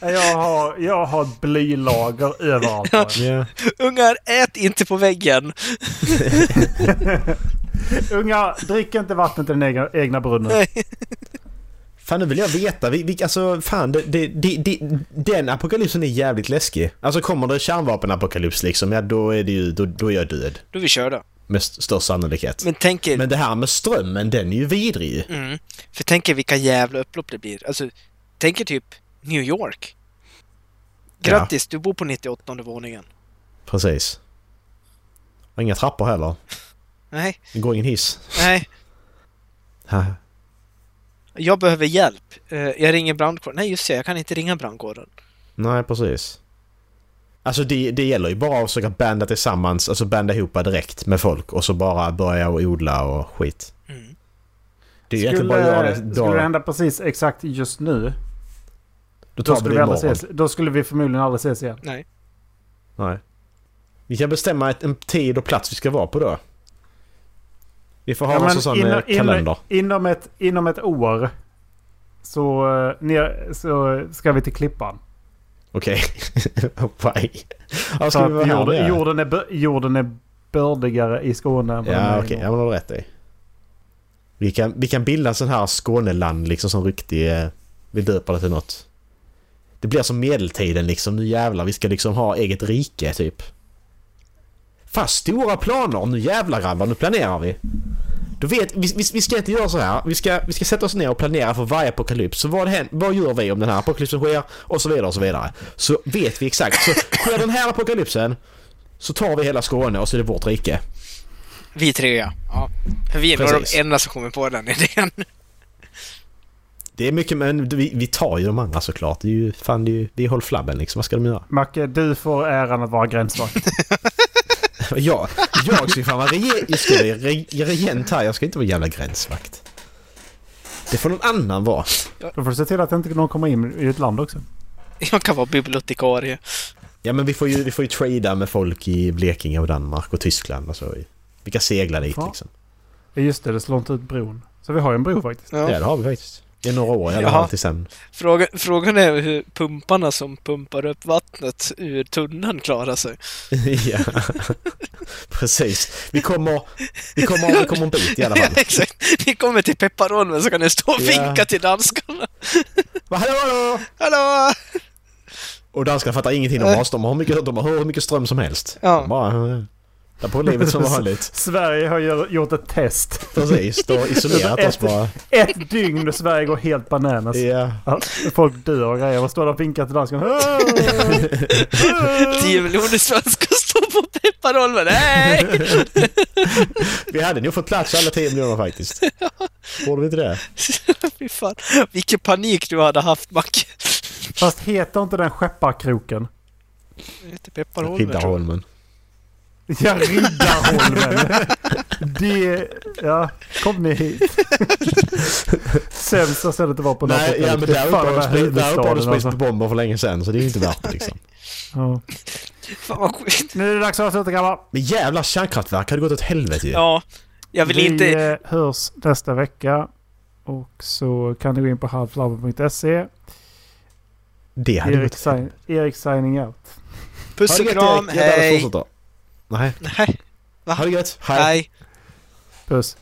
Jag har, jag har ett blylager överallt. ja. Ungar, ät inte på väggen! Unga, drick inte vattnet i den egna, egna brunnen. Nej. Fan nu vill jag veta. Vi, vi, alltså fan, det, det, det, den apokalypsen är jävligt läskig. Alltså kommer det kärnvapenapokalyps liksom, ja då är det ju, då, då är jag död. Då är vi körda. Med st- störst sannolikhet. Men tänk er, Men det här med strömmen, den är ju vidrig ju. mm, för tänk er vilka jävla upplopp det blir. Alltså, tänk er typ New York. Grattis, du bor på 98 våningen. Precis. Och inga trappor heller. Nej, Det går ingen hiss. nej. Ha. Jag behöver hjälp. Eh, Jag ringer brandkåren. Nej, just det, jag kan inte ringa brandkåren. Nej, precis. Alltså det, det gäller ju bara att försöka banda tillsammans, alltså banda ihop direkt med folk och så bara börja och odla och skit. Mm. Det är ju egentligen bara att göra det Skulle, skulle det då. hända precis exakt just nu, Då då tar vi vi, ses, då skulle vi förmodligen aldrig ses igen. Nej. Nej. Vi kan bestämma ett, en tid och plats vi ska vara på då. Vi får ha Ja, en sån inom- eh, kalender. Inom ett, inom ett år så, eh, ner, så ska vi till Klippan. Okej. Why? Ja, ska vi vara att här jorden, jorden, är, jorden är bördigare i Skåne än vad Ja okej, norr. ja men har rätt i. Vi kan, vi kan bilda en sån här Skåneland liksom som riktig... eh, Vi döper det till något. Det blir som medeltiden liksom. Nu jävlar, vi ska liksom ha eget rike typ. Fast stora planer. Nu jävlar grabbar, nu planerar vi. Du vet, vi, vi, vi ska inte göra så här. Vi ska, vi ska sätta oss ner och planera för varje apokalyps. Så vad, händer, vad gör vi om den här apokalypsen sker? Och så vidare och så vidare. Så vet vi exakt. Så sker den här apokalypsen så tar vi hela Skåne och så är det vårt rike. Vi tre ja. ja. För vi är Precis. de enda som kommer på den idén. Det är mycket men vi, vi tar ju de andra såklart. Det är ju fan det är ju, vi håller flabben liksom. Vad ska de göra? Macke, du får äran att vara gränsvakt. Jag, jag ska ju fan vara rege, jag ska vara re, regent här. Jag ska inte vara jävla gränsvakt. Det får någon annan vara. Då får du se till att inte någon kommer in i ett land också. Jag kan vara bibliotekarie. Ja men vi får ju, vi får ju trada med folk i Blekinge och Danmark och Tyskland och så. Vi kan segla dit Ja. liksom. Ja, Just det, det slår inte ut bron. Så vi har ju en bro faktiskt. Ja, Ja. det har vi faktiskt. I några år i alla fall till sen. Fråga, frågan är hur pumparna som pumpar upp vattnet ur tunneln klarar sig. ja. Precis. Vi kommer, vi kommer, vi kommer en bit i alla fall. Exakt. Ni kommer till pepparolmen så kan ni stå och Ja. vinka till danskarna. Va, hallå, hallå! Hallå! Och danskarna fattar ingenting om oss. De har hur mycket, de har hur mycket ström som helst. Ja. Bara... Där på livet som vanligt. Sverige har gjort ett test. Precis. Då isolerat oss bara. Ett dygn och Sverige går helt bananas. Ja. Ja, folk dör och grejer och står där och vinkar till dansken. Tio miljoner svenskar står på pepparolmen. Nej! Vi hade nog fått plats alla 10 miljoner faktiskt. Borde vi inte det? Fy fan. Vilken panik du hade haft Macke. Fast heter inte den Skepparkroken? Det heter Pepparholmen. Riddarholmen. Ja, Riddarholmen. Det... Ja, kom ni hit. Sämsta stället att vara på Nej, ja, men där uppe har de sprit alltså. på bomber för länge sedan så det är ju inte värt det liksom. Ja. Fan vad skit. Nu är det dags att avsluta grabbar. Men jävla kärnkraftverk hade gått åt helvete ju. Ja. Jag vill Vi inte... eh, hörs nästa vecka. Och så kan du gå in på halflabben.se. Det hade Erik, sign, Erik signing out. Puss och kram, hej! Nej. Nej, Ha det gött. Hej. hej. Puss.